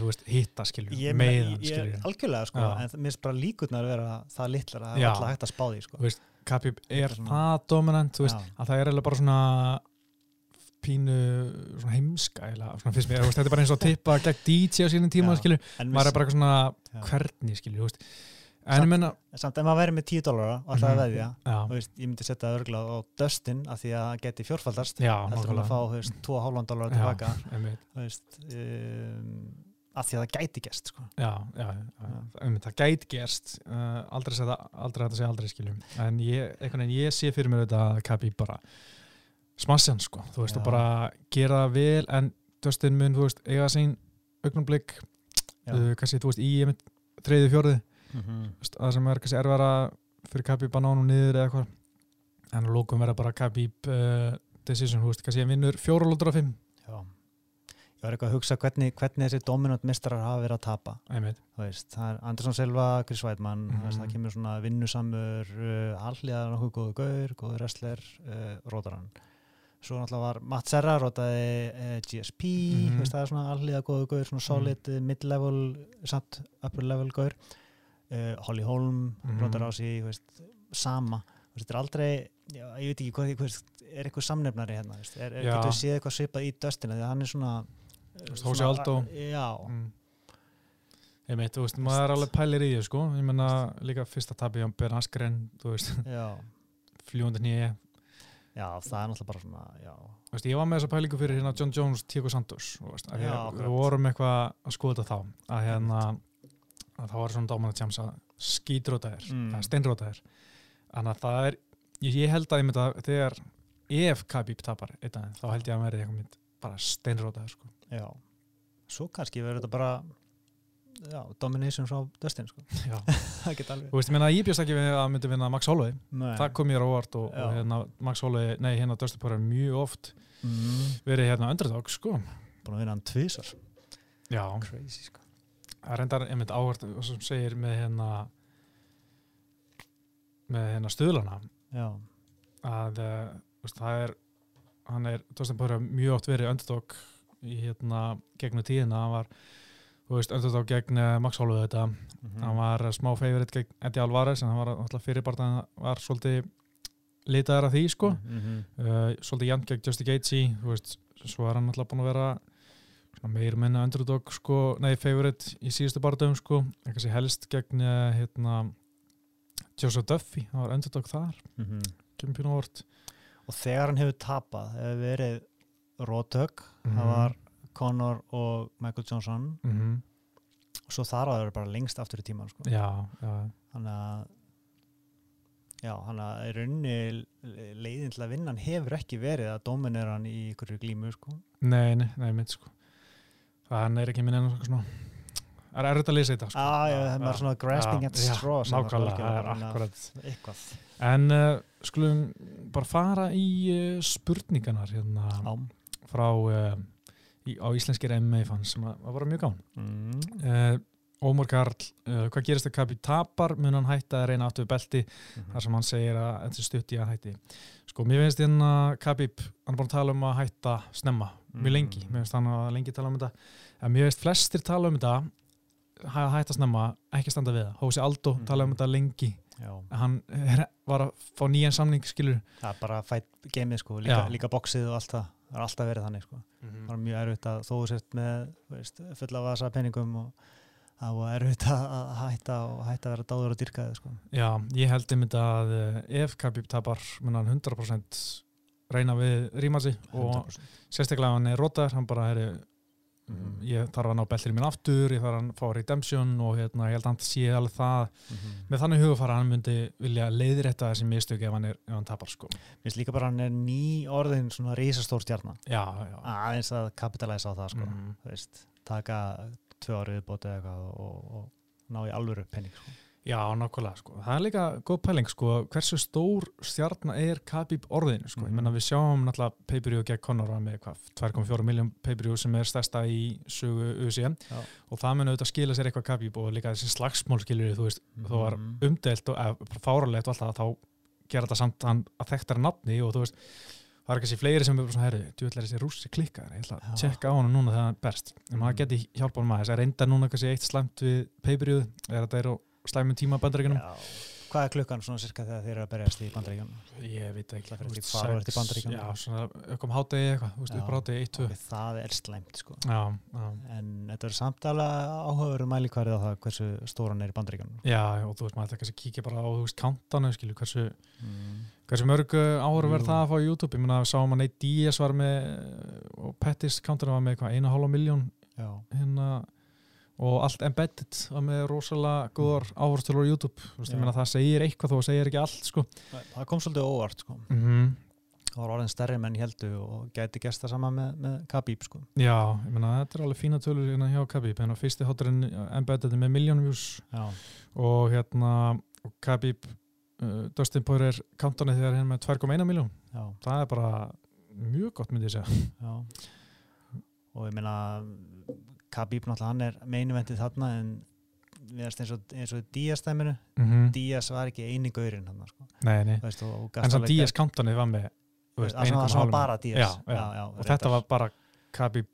þú veist, hitta skilju, ég, skilju algjörlega sko, Já. en mér finnst bara líkurnar að vera það litlar að er alltaf hægt að spá því sko. Khabib er er það dominant veist, að það er eiginlega bara svona pínu svona heimska svona finnst mér, þetta er bara eins og að tippa gegn DJ á sínum tíma, skilju en maður er bara eitthvað svona, Já. hvernig skilju, en Samt- ég menna, samt ef maður verið með 10 dólara og alltaf Mhm. að veðja já, þú veist, ég myndi setja örgla á Dustin af því að geti fjórfaldast heldur hann að fá, þú veist, 2,5 dólar tilbaka þú veist um, af því að það gæti gæst sko. já, já, já, einmitt, það gæti gerst uh, aldrei aldrei þetta segja aldrei skiljum en ég, ég sé fyrir mér þetta að Kabi bara smassan sko, þú veist, Já. og bara gera vel en Dustin mun, þú veist, eiga sín augnumblík, Já. uh, kannski, þú veist, í fjórði, Mhm. þú veist, það sem er kannski erfara fyrir Kabi banánum niður eða eitthvað en að lókum verða bara Kabi uh, decision, þú veist, kannski hann vinnur fjóralóttur af fimm, Já. ég var eitthvað að hugsa hvernig, hvernig þessi dominant mistrar hafa verið að tapa veist, það er Andersson Silva, Chris Weidmann Mhm. þú veist, það kemur svona vinnusamur uh, alliðar nokkuð góðu gaur, góðu wrestler uh, rótarann svo náttúrulega var Matt Serra rótaði uh, GSP, Mhm. þú veist, það er svona alliða góðu gaur, svona solid uh, mid-level samt upper level gaur. Uh, Holly Holm Mhm. rótar á sig, veist, sama. Veist, þetta er aldrei, já, ég veit ekki hvað, er eitthvað samnefnari hérna, er, er, getur við séð eitthvað svipað í döstina, því að hann er svona veist, Jose Aldo. já, mm. einmitt, þú veist, maður er alveg pælir í því sko, ég menna líka fyrsta tabi á Ben Askren, þú veist, já. Fljúandi nýja Já, það er náttúrulega bara svona, já, Þú veist, ég var með þessa pælingu fyrir hérna John Jones, Tiago Santos þú veist, að Já, við vorum eitthvað að skoða þetta þá að hérna að það var svona dáman að tjámsa skítrótaðir, Mm. steinrótaðir þannig að það er ég, held að ég myndi að þegar ef Khabib tapar einn aðeins, þá held ég að verði eitthvað mynd bara steinrótaðir sko. já. Svo kannski verður þetta bara já, domination frá Dustin sko. Það geta alveg Þú veist, ég meina, ég bjóst ekki við að myndi vinna Max Holloway. Nei. það kom mér á óvart og, og hérna Max Holloway, nei, hérna Dustin Poirier mjög oft mm, verið hérna underdog, sko. Búin að vinna hann tvísar Já, crazy sko. Það reyndar einmitt áhvert og sem segir með hérna með hérna stuðlana. Já, að uh, veist, það er hann er, Dustin Poirier mjög oft verið underdog í hérna gegnum tíðina, hann var þú veist, underdog gegn eh, Max Holloway þetta Mhm. hann var smá favorite gegn Eddie Alvarez en hann var alltaf fyrirbartan var svolítið litaðar af því sko Mhm. uh, svolítið jæmt gegn Justin Gaethje þú veist, svo er hann alltaf búin að vera meir minna underdog sko, nei, favorite í síðustu barndöfum sko, eitthvað sem helst gegn hérna Joseph Duffy, hann var underdog þar Mhm. kemur pínu vort og þegar hann hefur tapað hefur verið rótök Mhm. það var Conor og Michael Johnson mm -hmm. og svo þar á það bara lengst aftur í tíman sko. já, já, þannig að já, hann að í rauninni leiðin til að vinna hann hefur ekki verið að dominera hann í ykkur glímu sko. nei, nei, nei, mitt sko hann er ekki minn enn svona það er erfitt að lesa þetta sko. ah, já, það er svona grasping at já, straw sem nákvæmlega, að það er þannig akkurat eitthvað En uh, skulum bara fara í uh, spurninganar hérna frá uh, í, á íslenskir MMA-fans sem að, að var mjög gán. Mm. Uh, Ómar Karl, uh, hvað gerist að Kabi tapar mun hann hætta að reyna aftur belti Mhm. þar sem hann segir að þetta stutt í að hætti. Sko, mér finnst hérna Kabib, hann er búin að tala um að hætta snemma, mjög Mhm. lengi, mér finnst hann að lengi tala um þetta, en mér finnst flestir tala um þetta hæ- hætta snemma, ekki standa við það. Hósi Aldo Mhm. tala um þetta lengi, Já, hann var að fá nýjan samning, skilur það er bara fætt geimið sko, líka, líka boxið og allt það það er alltaf verið þannig sko. Mhm. það er mjög erfitt að þó þú sért með fulla vasa penningum og það var erfitt að hætta og hætta að vera dáður og dyrkaði sko. Já, ég held einmitt að eh, ef Khabib tapar mun hann 100% reyna við rímasi og 100%. sérstaklega hann er rótaður, hann bara er Mhm. ég þarf að ná bellir minn aftur, ég þarf að fá redemption og hérna, ég held að hann sé alveg það Mhm. með þannig hugafara hann myndi vilja leiðrétta þessi mistök ef hann, er, ef hann tapar sko. Mér finnst líka bara hann er ný orðin svona Já, já aðeins að kapitalæsa á það sko. Mhm. Þú veist, taka tvö árið bótið eitthvað og, og ná í alvöru penning sko. Já, nákvæmlega, sko. Það er líka góð pæling, sko, hversu stór stjarnar er Khabib orðinu, sko. Ég Mhm. menna við sjáum náttúrulega pay-per-view gegn Conor var með hvað, 2,4 miljón pay-per-view sem er stærsta í sögu UCM og það mun auðvitað skila sér eitthvað Khabib og líka þessi slagsmál skilur þú veist, þó var Mhm. umdelt og eða, fáralegt og alltaf þá gera þetta samt að þekktar nafni og þú veist, það er kannski fleiri sem er bara svona, herri, djúvill er þessi rússi klikkar, ég ætla að tjekka á hann núna þegar hann er berst, en maður Mhm. geti hjálpað maður, þess að reynda núna kannski eitt slæmt við pay-per-view, er þetta er á slæmum tíma bandaríkunum. Hvað er klukkan svona cirka þegar þeir eru að berjast í bandaríkjunum? Ég veit ekki Það þú ert í sex- Bandaríkjunum. Já, svona ökkum hátegi eitthvað, þú veist, Já. upp á hátegi 1-2 Það er slæmt sko. Já, já, En þetta er samt alveg áhugaveru mælikvarið á það hversu stóran er í bandaríkjunum. já, og þú veist, maður ætla kannski að kíkja bara á, þú veist, countdownu, skilju, hversu Mm. hversu mörg áhör verð það að fá á YouTube, ég við sáum að Nate Diaz var með, og Pettis countdownu var með eitthvað, og allt embedded með rosalega góðar áherslu á YouTube, meina, það segir eitthvað þó segir ekki allt, sko Það kom svolítið óvart sko. mm Það var orðin stærri menn heldu og gæti gert það sama með, með Khabib sko. Já, meina, þetta er alveg fína tölur hérna hjá Khabib, hérna fyrsti háturinn embedded með miljónum views Já. og hérna og Khabib uh, Dustin Poirier countdownið þegar hérna með 2,1 miljón Já. það er bara mjög gott myndi ég segja Já. Og ég meina Khabib náttúrulega hann er meinuvendið þarna en við erum eins og, eins og Díaz stæminu mm -hmm. Díaz var ekki eini gaurinn hann sko. Nei, nei, veist, og, og en samt Díaz countdownið var með veist, Það var 1,5 bara Díaz já, já. og þetta var bara Khabib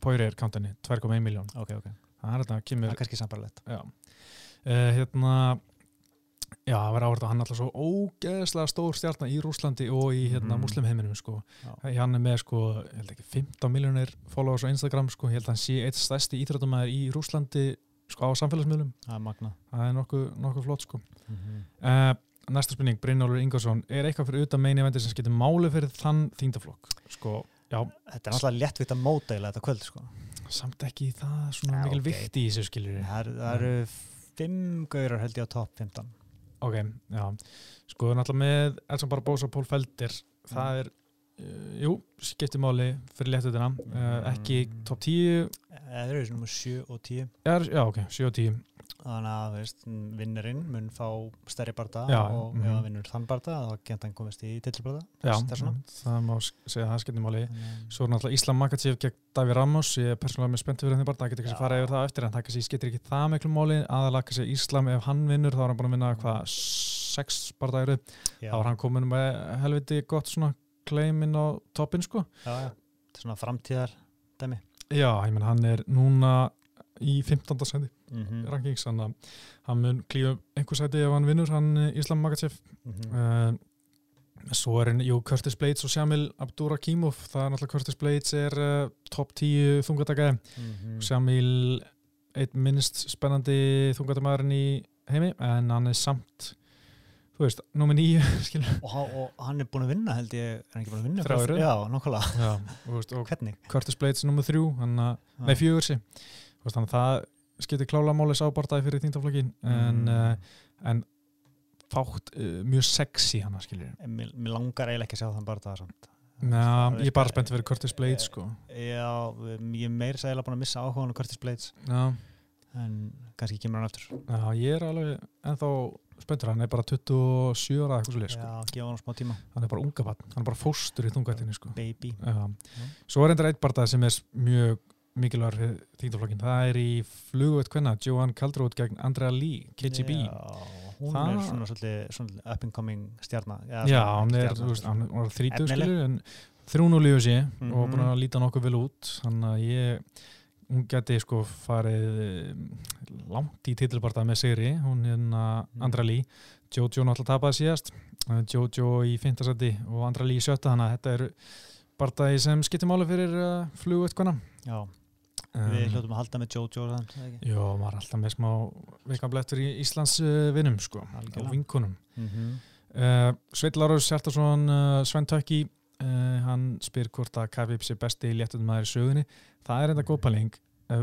Poirier countdownið 2,1 miljón Ok, ok, það er þetta það kemur er kannski sambarlegt já. Uh, hérna já, það verður áhverð að hann er alltaf svo ógeðslega stór stjarnar í Rúslandi og í hérna Mhm. muslimheiminum sko. Hann er með sko, held ekki 15 miljónir followers á Instagram sko, held að hann sé eitt stærsti íþrættumæður í Rúslandi sko á samfélagsmiðlum, Það er magna það er nokkuð nokkuð flott sko. mm -hmm. Uh, næsta spurning, Brynjólfur Ingarsson er eitthvað fyrir utan meini eventir sem getur máli fyrir þann þýndaflokk sko, já, Þetta er náttúrulega léttvitt að eiginlega þetta kvöld sko. samt ekki það svona Já, mikil ok. vikt í þessu eru- það eru fimm gaurar held ég á topp 15 ok, já, sko náttúrulega með Elson Barbosa, Pól Feldir það er, uh, jú, skiptir máli fyrir léttutina, uh, ekki Mm. topp 10 eða þeir eru nummer 7 og 10 Já, já ok, 7 og 10 þannig að veist, vinnurinn mun fá stærri barða Já, og mhm. ef hann vinnur þann barða þá geta hann komist í þess vegna. það má segja að það Þannig að- Svo er náttúrulega Íslam Makachev gegn Davi Ramos. Ég er persónulega með spenntið fyrir henni bara, það getur kannski Já. fara yfir það eftir en það skiptir ekki það miklu máli. Aðalega kannski Íslam ef hann vinnur þá er hann búin að vinna hvað, sex bardagir Já, þá er hann komin með helviti gott svona kleimin á toppin sko. Já, já. Svona framtíðar dæmi Já, ég menn hann er núna í 15. sendi mm rankings þannig að hann mun klífa einhver sæti ef hann vinnur, hann eh, Íslam Makachev uh, svo er hann, jú, Curtis Blades og Shamil Abdurakimov, það er náttúrulega Curtis Blades er uh, top 10 þungatakaði Mhm. Shamil einn minnst spennandi þungatamæðurinn í heimi en hann er samt þú veist, nýju skilur. Og, hann- og hann er búin að vinna held ég er hann ekki búin að vinna í röð? já, og hvernig? Curtis Blades númer þrjú hann að, nei fjögur sí. Þannig að það skiptir klála máli sábartaði fyrir þýndaflokkin en, Mm. uh, en fátt uh, mjög sexy hann skilur En mér, mér langar eiginlega ekki að sjá þann barða samt. Það ég er bara spennt fyrir Curtis Blades sko. já, ég er meira sæðilega búin að missa áhugaðan á Curtis Blades. Já, en kannski kemur hann aftur. Já ég er alveg ennþá spenntur, hann er bara 27 ára eitthvað svo leið sko. já, gefa hann smá tíma. Hann er bara unga barn, hann er bara fóstur í þungatinni sko. baby. Já. Svo er reyndar eitt barndað sem er mjög mikilvægur fyrir þýndaflokkin, það er í flugveit kvenna, Johan Kaldrót gegn Andrea Lee, KGB já, hún Það- er svona svolítið, up and coming stjarna Já, hann er, þú veist, hann var 30 Efnileg. skilur en 3-0 í þessi og Mhm. búin að líta nokkuð vel út. Þannig að ég hún geti sko farið eh, langt í titilbartað með Sigri. Hún hérna Mhm. Andra Lý Jojo náttúrulega tapaði síðast. Eh, Jojo í fintasætti og Andra Lý í sjötta. Þannig að þetta er bartaði sem skiptir máli fyrir uh, flugveitkona já, við hljóttum að halda með það ekki? Jó, maður er alltaf með smá veikamblettur í Íslands vinnum sko og vinkunum Mm -hmm. Uh, Sveit Lárus Hjartarsson uh, Sven Tökki uh, hann spyr hvort að Khabib sé besti léttum maður í sögunni það er enda góð pæling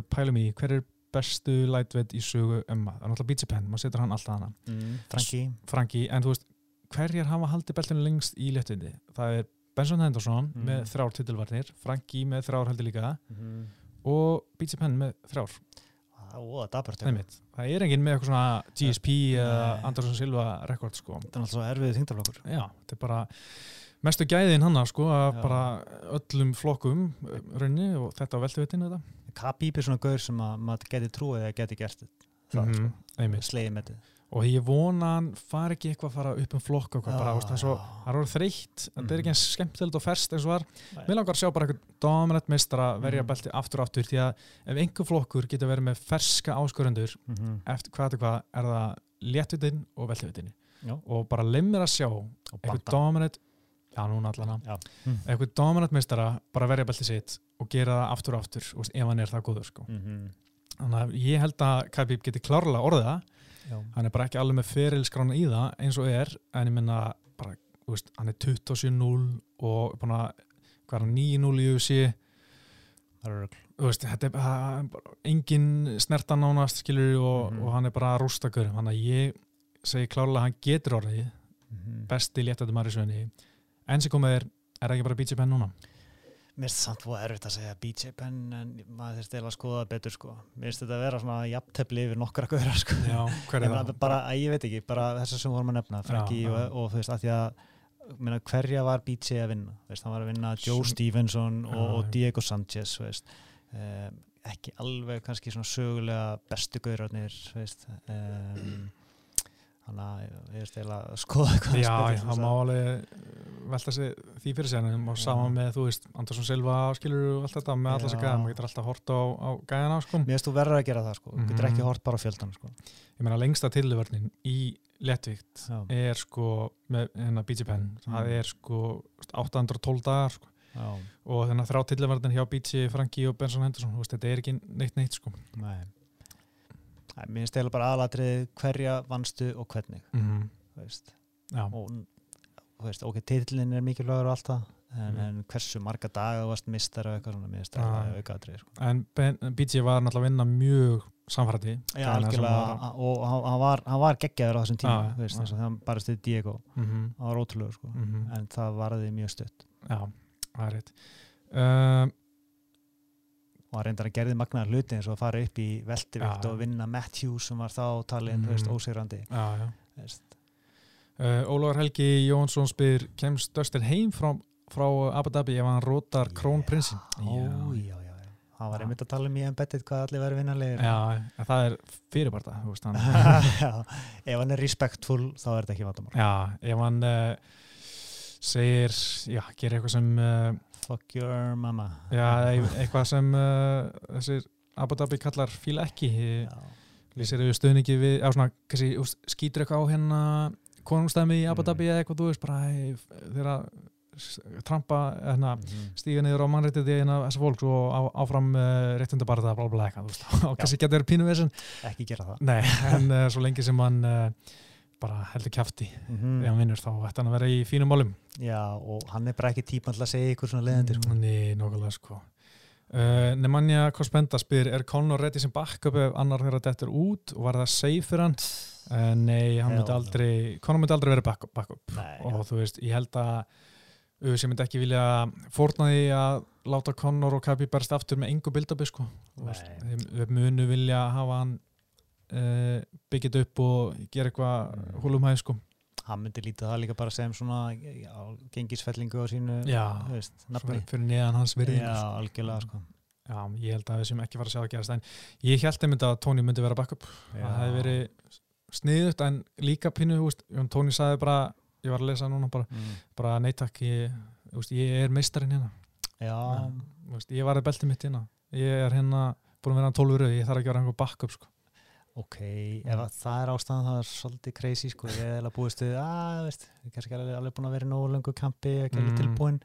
pælum í hver er bestu lightweight í sögu Emma, það er náttúrulega BJ Penn, maður setur hann alltaf hana mm, Franki Franki, en þú veist, hverjar hafa haldið beltinu lengst í léttindi? Það er Benson Henderson Mm. með þrjár titilvarnir Franki með þrjár heldur líka mm -hmm. Og BJ Penn með þrjár. Ó, það er enginn með eitthvað svona GSP eða Nei. Anderson Silva rekord sko. Það er alltaf svo erfið þingdarflokkur Já, þetta er bara mestu gæðin hann sko að bara öllum flokkum raunni og þetta á þetta. Khabib er svona gaur sem að maður geti trúið eða geti gert það Mhm, sko, einmitt. slegið með þetta og ég vona hann fari ekki eitthvað að fara upp um flokk og hvað bara, það er svo, það er þreytt þetta er Mhm. ekki eins skemmtilegt og ferst eins og var mér langar að sjá bara eitthvað dominant meistara verja Mhm. belti aftur og aftur því að ef einhver flokkur getur verið með ferska áskorundur mm -hmm. eftir hvað til hvað er það léttvitin og veltuvitin Já, og bara leið mér að sjá og eitthvað dominant já núna allan Já. eitthvað dominant meistara bara verja belti sitt og gera það aftur og aftur veist, ef hann er það góður sko. mm -hmm. þannig að ég held að Khabib geti klárlega orðið það Já, hann er bara ekki alveg með ferilskrána í það eins og er, en ég minna bara, veist, hann er 27-0 og búin að hvað er hann 9-0 í UFC er veist, þetta er bara engin snertan nánast skilur og, Mhm. og hann er bara rústakur. Þannig að ég segi klárlega að hann getur orðið mm besti léttættum aðri sögni enn sem komið er, er ekki bara BJ Penn núna Mér finnst samt fóða erfitt að segja BJ Penn en maður þurfti eiginlega að skoða betur sko. Mér finnst þetta að vera svona jafntefli yfir nokkra gauðra sko. já, hver er það? bara, að ég veit ekki, bara þessar sem vorum að nefna Franki og, já. og þú veist, að því að meina, hverja var BJ að vinna veist, hann var að vinna Joe Stevenson og, og. Diego Sanchez veist, um, ekki alveg kannski svona sögulega bestu gaurarnir þú veist um, þannig að ég veist eiginlega að skoða hvað Já, það má alveg velta sig því fyrir sig en saman með, þú veist, Andersson Silva skilur og allt þetta með alla Já. sig gæða maður getur alltaf hort á, á gæðana sko. Mér finnst þú verður að gera það sko, mm getur Mhm. ekki hort bara á fjöldan sko. ég meina lengsta tillivörnin í lettvíkt er sko með hennar BJ Penn það Mm. er sko 812 dagar sko. Já, og þennan þrjá tillivörnin hjá BJ, Franki og Benson Henderson þú veist, þetta er ekki neitt neitt sko. nei Mér finnst eiginlega bara aðalatrið hverja vannstu og hvernig mm -hmm. veist. Og þú veist, ok, titillin er mikilvægur og allt það en, Mhm. en hversu marga daga þú varst mistar og eitthvað svona, mér finnst það auka atrið sko. en BJ var náttúrulega að vinna mjög samfærdi Já, algjörlega, og hann- var, var geggjaður á þessum tíma, þú veist, og þegar hann bara stuði Diego, mm -hmm. var ótrúlegur sko. Mm en það varði mjög stutt Já, það er rétt uh, og hann reyndar að gerði magnaðar hluti eins og að fara upp í veldivikt Já. og vinna Matthews sem var þá talin, Já, já. veist. Uh, Ólafur Helgi Jónsson spyr kemst Dustin heim frá, frá Abu Dhabi ef hann rótar krónprinsin Ó, já, já, já hann var Já. einmitt að tala um í embedded hvað allir verið vinnanlegir Já, það er veist, hann, Já, ef hann er respectful þá er þetta ekki vandamál. Já, ef hann uh, segir, já, gerir eitthvað sem uh, fuck your mama. já, eitthvað sem uh, þessir Abu Dhabi kallar fíla ekki. Lýsir yfir stuðningi við, á svona, kannski, skýtur eitthvað á hérna konungstæmi í Abu Mm. Dhabi eða eitthvað, þú veist, bara þeirra trampa, hérna, Mhm. stíga niður á mannréttindi hérna þessa fólks og á, áfram uh, réttindabarða, blá blá eitthvað, og kannski getur pínu vesen, ekki gera það. Nei, en uh, svo lengi sem hann uh, bara heldur kjafti. Mhm. ef hann vinnur, þá ætti hann að vera í fínum málum. Já, og hann er bara ekki típan til að segja ykkur svona leiðandi sko. Nei, nokkulega sko. Uh, Nemanja Kospenda spyr er Conor ready sem backup ef annar þeirra dettur út og var það safe fyrir hann? Uh, Nei, hann myndi aldrei Conor myndi aldrei vera backup, backup. Nei, og þú veist, ég held að uh, sem myndi ekki vilja fórna því að láta Conor og Kabi berst aftur með engu bildabi sko. Þeim munu vilja hafa hann uh, byggjit upp og gera eitthvað Mm. húlumhæð sko hann myndi lítið það líka bara sem svona já, gengisfellingu á sínu Já, veist, fyrir neðan hans virðingu Já, sko. algjörlega sko. Já, ég held að við sem ekki fara að sjá að gerast en ég held einmitt að Tony myndi vera backup það hefði verið sniðut en líka pínu, þú veist, Jón Tóni sagði bara ég var að lesa núna bara, mm. bara neittak ég, ég er meistarinn hérna Já, Þú veist, ég var að belti mitt hérna ég er hérna búin að vera hann 12 röð ég þarf ekki að vera einhver backup sko. Ok, ef að það er ástæðan það er svolítið crazy sko, ég er alveg búist við að, veist, ég er kannski alveg, búin að vera í nógu löngu kampi, ekki alveg Mm. tilbúin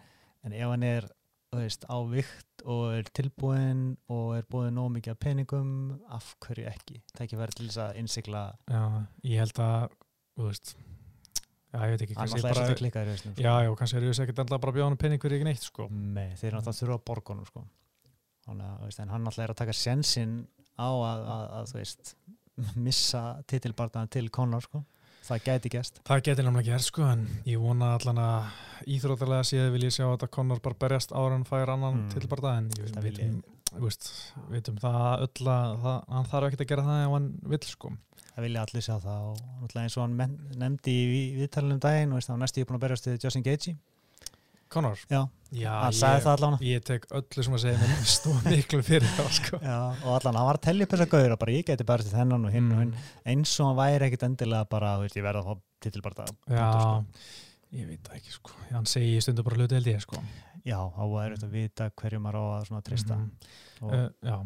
en ef hann er, þú veist, á vikt og er tilbúin og er búið nógu mikið peningum af hverju ekki, það ekki verið til þess að innsikla, já, ég held að þú veist já, ég veit ekki, kannski alltaf er bara svolítið klikkaður í hausnum, sko. já, já, kannski er ég ekkert alltaf bara að bjóða hann pening fyrir ekki neitt sko. Nei, þeir eru þurfa sko. Alltaf er að taka sjensinn á missa titilbartaðan til Conor, sko. Það gæti gæst. það getur náttúrulega gerð sko, en ég vona allan að íþróttalega séð vil ég sjá að Conor bara berjast ára en fær annan Mm. til bara en ég vil vitum, veist, vitum það öll að hann þarf ekkert að gera það ef hann vill sko. Það vilja allir sjá það og náttúrulega eins og hann nefndi í vi- viðtalinu um daginn og næstu ég búin að berjast við Justin Gaethje. Conor, Já, já, hann sagði það allan. ég tek öllu sem að segja mér stóð miklu fyrir það sko. Já, og allan, hann var að tellja upp þessa gauður og bara ég geti við þennan og hinn og hinn Mm. eins og hann væri ekkit endilega bara, veist, ég verða að fá titilbartað. Já, ég veit það ekki sko. hann segi stundu bara hluti held ég sko. Já, þá er þetta að vita hverju maður á að trista. Mhm. og uh, já,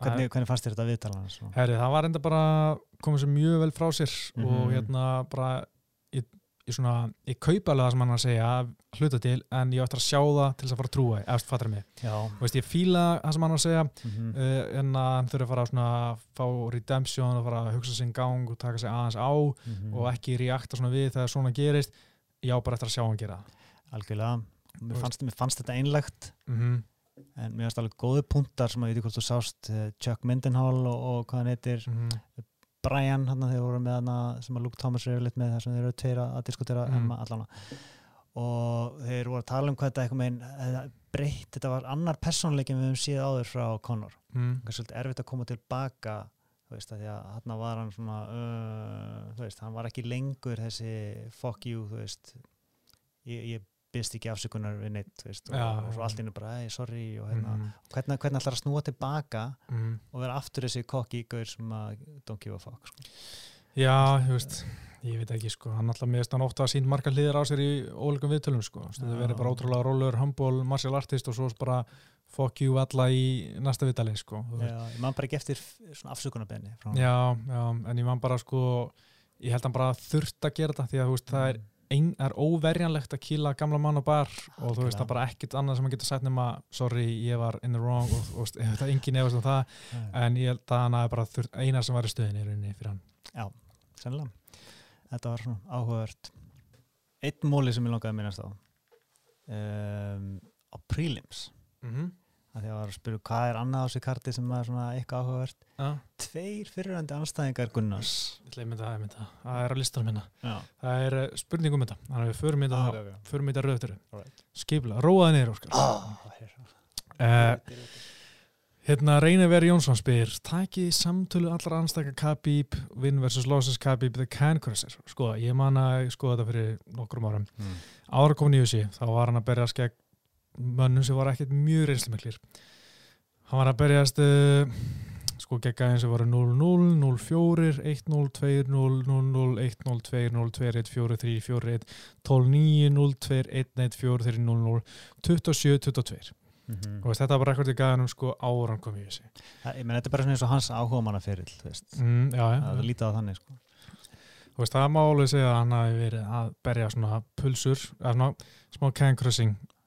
hvernig, hvernig fannst þér þetta viðtalan? Svona? Herri, það var enda bara komið sér mjög vel frá sér og Mhm. hérna bara ég, ég svona, ég kaupa alveg það sem hann er að segja hluta til, en ég ætti að sjá það til þess að fara að trúa, eftir fattar mig Já. Veist, ég fíla það sem hann er að segja Mm uh, en hann þurfi að fara að svona fá redemption og fara að hugsa sinn gang og taka sig aðeins á Mhm. og ekki reakta svona við þegar svona gerist ég á bara eftir að sjá hann gera algjörlega mér fannst, mér fannst þetta einlegt mm -hmm. en mér fannst alveg góði punktar sem að ég veit ekki hvort þú sást eh, Chuck Mindenhall og, og hvað hann heitir Mm -hmm. Brian hann þegar voru með hann sem að Luke Thomas er yfirleitt með þar sem þeir eru tveir að, að diskutera Mm. mm. allan og þeir voru að tala um hvað þetta eitthvað meginn breytt, þetta var annar persónleikin við höfum séð áður frá Conor Mm. það er svolítið erfitt að koma tilbaka þú veist, að því að hann var hann svona uh, þú veist, hann var ekki lengur þessi fuck you, þú veist ég, ég byrst ekki afsökunar við neitt, veist, og, og svo allt innu bara, hey, sorry, og hérna Mm. hvernig, hvernig ætlar að snúa tilbaka Mm. og vera aftur þessi kokki gaur sem að don't give a fuck, sko. Já, þú veist, ég veit ekki sko, hann alltaf meðist hann ofta að sínt marga hliðar á sér í ólíkum viðtölum sko, það verið bara ótrúlega rólur, humble, martial artist og svo bara fuck you alla í næsta viðtali sko. Já, ég man bara ekki eftir svona afsökunarbenni. Já, já, en ég man bara sko, ég held hann bara þurft að gera þetta því að þú veist, það er, ein, er óverjanlegt að kýla gamla mann og bar og þú veist, það er bara ekkert annað sem hann getur sagt nema sorry, ég var in the wrong og, og, og það er engin efast um það, Já, en ég held að hann er bara þurft, eina sem var í stöðinni í rauninni fyrir hann. sennilega. Þetta var svona áhugavert. Einn móli sem ég langaði að minnast á um, á prelims. Mm -hmm. Að því að var að spyrja hvað er annað á sig karti sem er svona eitthvað áhugavert Já, tveir fyrirhandi anstæðingar Gunnars ég ætla að mynda það, mynda það, það er á listanum minna. já, Það er uh, spurning um þetta, þannig að við förum í þetta, förum í þetta röð eftir. Alright. Skipla, róaði Óskar. Oh, Uh, Hérna Reynir Veri Jónsson spyr Taki samtölu allra anstækka Khabib Win vs. Losses Khabib The Can Crusher Sko, ég man að skoða þetta fyrir nokkrum árum mm. Ára komin í USA, þá var hann að berjast gegn mönnum sem var ekkert mjög reynslumiklir Hann var að berjast uh, sko gegn gæðin sem voru 0-0, 0-4 1-0, 2-0, 0-0 1-0, 2-0, 2-1, 4-3, 4-1 12-9, 0-2, 1-1, 4-3, 0-0 27-22 Mm -hmm. og veist, þetta var bara ekkert í gæðanum sko áran kom í þessi Ég menn, þetta er bara eins og hans áhuga manna fyrir mm, það er lítið á þannig sko. Veist, það má alveg segja að hann hafi verið að berja svona pulsur svona smá can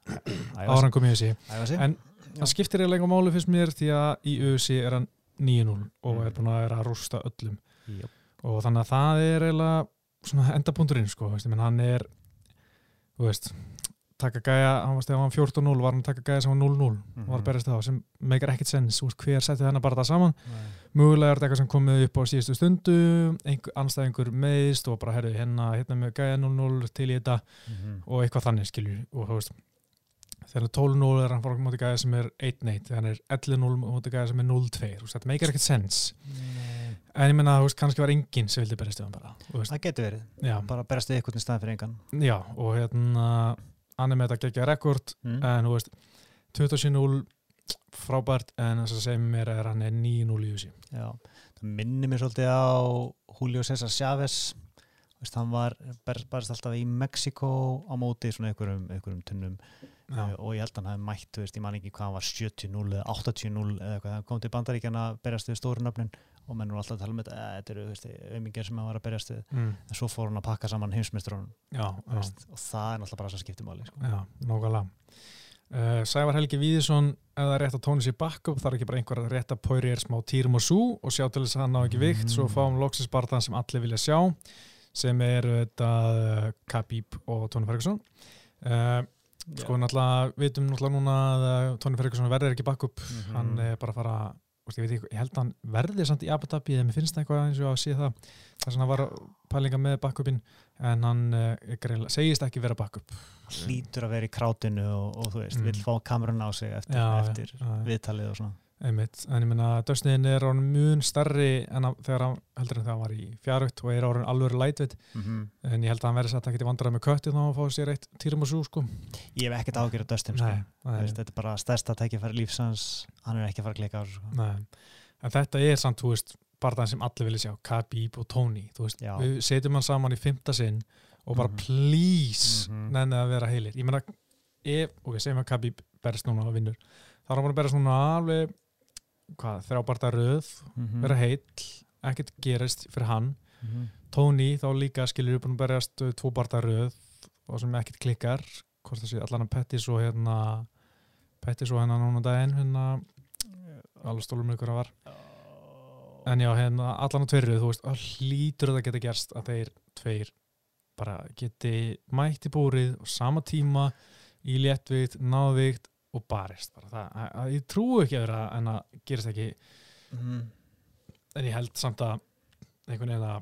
crossing áran kom í þessi En það skiptir eiginlega enga máli fyrst mér því að í ösi er hann 9-0 og Mm. er búin að vera að rústa öllum Jöp. og þannig að það er eiginlega endapunkturinn sko, hann er þú veist taka gæja, hann var stegar hann 14-0 var hann taka gæja sem var 0-0 og var að berjast þá sem meikar ekkert sens, úr hver setti þennan bara það saman Nei. mögulega er þetta eitthvað sem komið upp á síðustu stundu anstæðingur meðist og bara herðu hérna, hérna með gæja 0-0 til í þetta Mhm. og eitthvað þannig skilju og þú veist þegar 12-0 er hann fór móti gæja sem er 1-1 þegar hann er 11-0 á móti gæja sem er 0-2 þú veist, þetta meikar ekkert sens. En ég menna, veist, kannski var enginn sem vildi berjast við hann bara veist, það getur verið. Já, bara berast við í staðin fyrir engan. Já, og hérna hann er með þetta geggja rekord mm. en þú veist, 27-0 frábært, en þess að segja mér er hann er 9-0 í þessi Já, það minnir mér svolítið á Julio César Chávez hann var berst alltaf í Mexiko á móti svona einhverjum, einhverjum tunnum uh, og ég held að hann hefði mætt, veist, ég man ekki hvað hann var 70-0 eða 80-0 eða eitthvað, hann kom til bandaríkjana að berjast við stóru nöfnin og menn voru alltaf að tala um þetta, "Eh, þetta eru, auðmingir sem hann var að berjast við, mm, en svo fór hann að pakka saman já. og það er náttúrulega bara svo skiptumáli, sko. Já, nógulega. Uh, Sævar Helgi Víðisson, ef það er rétt að tóna sér backup, þarf ekki bara einhver að rétta Póri er smá týrum og sú og sjá til þess að hann ná ekki vikt, svo Mm. fáum loksins barðan sem allir vilja sjá, sem er þetta Khabib og Tony Ferguson. Uh, sko náttúrulega, vitum náttúrulega núna að uh, Tony Ferguson verður ekki backup, Mhm. hann er bara að fara, ég, veit ekki, ég held að hann verði samt í Abu Dhabi, eða mér finnst það eitthvað eins og að sé það, þess að hann var pælinga með backupin, en hann uh, segist ekki vera backup. hlýtur að vera í krátinu og, og þú veist, Mm. vill fá kamerun á sig eftir, eftir viðtalið og svona. Einmitt, en ég meina Dustin er orðin mjög starri en að, þegar hann heldur en þegar hann var í fjarugt og er orðin alveg lætveit Mm -hmm. en ég held að hann verði satt ekki til vandrað með kötti þá að fá sér eitt týrum og svo sko Ég hef ekkert ágjörð sko. nei, Þú nei, veist, þetta er bara stærsta tækifæri lífsans hann er ekki að fara að klika á þessu sko. nei. en þetta er samt, þú veist bara það sem allir vilja sjá, Khabib og Tony þú veist, Já. við setjum hann saman í fymta sinn og bara Mhm. please Mhm. nennið að vera heilir, ég meina ef, ok, segjum að Khabib berst núna og vinnur þá er hann búin að berjast núna alveg hvað, þrjábarta röð Mhm. vera heill, ekkert gerist fyrir hann Mhm. Tony þá líka skilur upp að berjast tvo barða röð og sem ekkert klikkar allan að Pettis og hérna Pettis og hérna núna um daginn hérna alveg stólum ykkur að var en já hérna allan að tverju þú veist hlýtur að það geta gerst að þeir tveir bara geti mætt í búrið og sama tíma í léttvikt, náðvikt og barist bara það, að, að, ég trú ekki að vera en að gerist ekki Mhm. en ég held samt að einhvern veginn að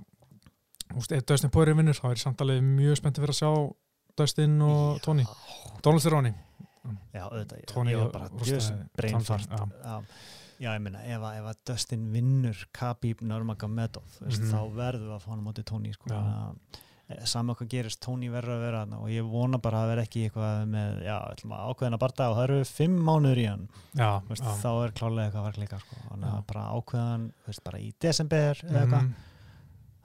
þú veist, ef Dustin Poirier vinnur þá er samt alveg mjög spenntið fyrir að sjá Dustin og Tony Donald Cerrone Já, auðvitað, Tony ég var bara djöðsum brainfart Trump, Já, já, ég meina, ef, að- ef að Dustin vinnur Khabib Nurmagomedov mm Mhm. þá verður við að fá hann á móti Tony sko. Já. Þannig að, eh, sama hvað gerist, Tony verður að vera og ég vona bara að það verð ekki eitthvað með, já, að ákveðina barða og það eru fimm mánuður í hann já, veist, já. þá er klálega eitthvað að vera klika sko. að bara ákveðan veist, bara í desember eitthvað Mhm,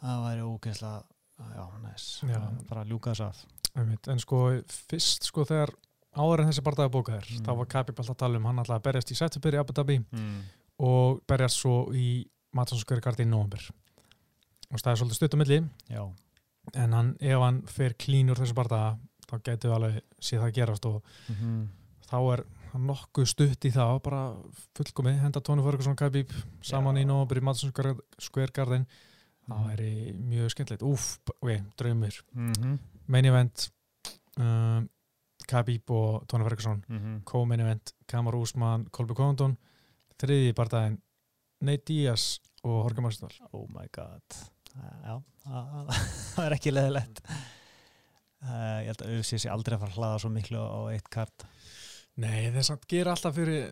það væri ógeðslega já, næs, Já. bara ljúka þess einmitt. en sko fyrst sko þegar áður en þessi bardaði bókaðir Mm. þá var Khabib alltaf að tala um hann alltaf að berjast í september í Abu Dhabi mm. og berjast svo í Garden í november og það er svolítið stutt á milli já, en hann, ef hann fer klínur þessu bardaða þá getur við alveg séð það gerast og mm þá er nokkuð stutt í það bara fullkomi, henda Tony Ferguson Khabib saman Já. í november í Madison Square- Garden. Það Mhm. er mjög skemmtilegt. Úf, ok, draumur. -hmm. main event um, Khabib og Tony Ferguson. Mm co-main event Kamar Úsmann, Kolby Condon þriði barndaginn Nate Diaz og Jorge Masvidal. Oh my god já, það er ekki leðilegt uh, ég held að UFC sé aldrei að fara að hlaða svo miklu á eitt kart. Nei, þeir samt gera alltaf fyrir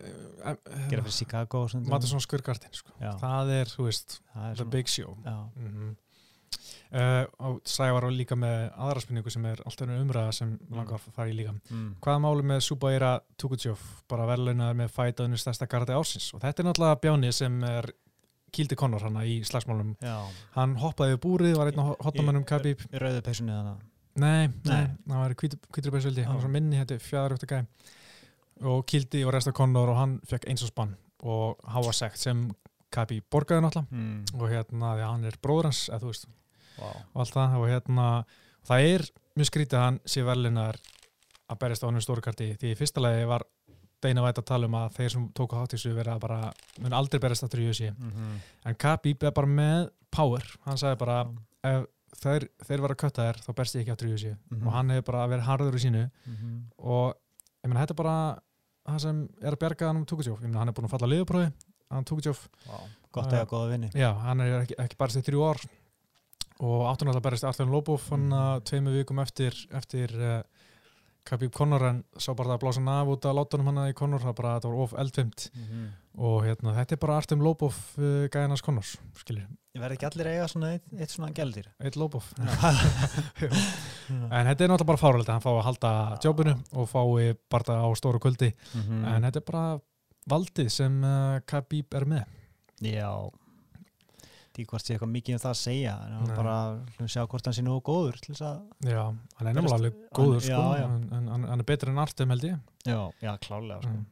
gera fyrir Chicago Square Garden sko. Það er, þú veist, Það er the big show. Mm uh, og Sævar var líka með aðra spurningu sem er alltaf einu umræða sem mm. langar að fara í líka. Mm. hvaða máli með Subaira Tukutjov bara verðlaunaður með fæta unnur stærsta gardi ásins og þetta er náttúrulega Bjáni sem er Kildi Connor hana í slagsmálum Já, hann hoppaði við búrið, var einn á hotnamönnum Khabib í rauðu peysunni þannig. nei, nei, hann var í hvítri bæsvöldi hann var svo minni, er fjæðar eftir gæm og Kildi var resta Connor og hann fekk eins og spann og háa sekt sem Khabib borgaði náttúrulega. Mm. og hérna, því að hann er bróður hans eða þú veist, Wow. og allt það og hérna, það er mjög skrítið að hann sé verðlunar að berjast á hann stórkarti því í fyrsta lagi var Deina vært að tala um að þeir sem tóku hátt í þessu verið að bara mun aldrei berjast aftur í USA Mm -hmm. en Khabib er bara með power hann sagði bara ef þeir, þeir vera að kötta þér þá berst ég ekki aftur í USA Mhm. og hann hefur bara verið harður í sínu Mm -hmm. og ég meina þetta er bara það sem er að bjarga hann um Tukutjóf hann er búin að falla að liðuprófi hann Tukutjóf wow. Gott að hafa góða vinni. Já, hann er ekki, ekki barist í þrjú ár og áttu náttúrulega barist Arlen Lobov hann Mm. að tveimu vikum eftir eftir uh, Khabib Conor en sá bara það að blása hann af út að látunum hann í Conor, það bara, þetta var of eldfimt. Mm -hmm. og hérna, þetta er bara Artem Lobov uh, gæðinars Conors, skiljir Ég verði ekki allir eiga svona eitt, eitt svona gældir. eitt Lobov. En þetta er náttúrulega bara fáralegt að hann fá að halda jobbinu og fái bara á stóru kvöldi Mhm. en þetta er bara valdið sem uh, Khabib er með. Já því hvort sé eitthvað mikið um það að segja en hann bara hlum sjá hvort hann sé nú góður til þess að Já, hann er nefnilega alveg góður sko, já, já. en, en hann- hann er betur en Artem held ég já, já klálega sko. Mm.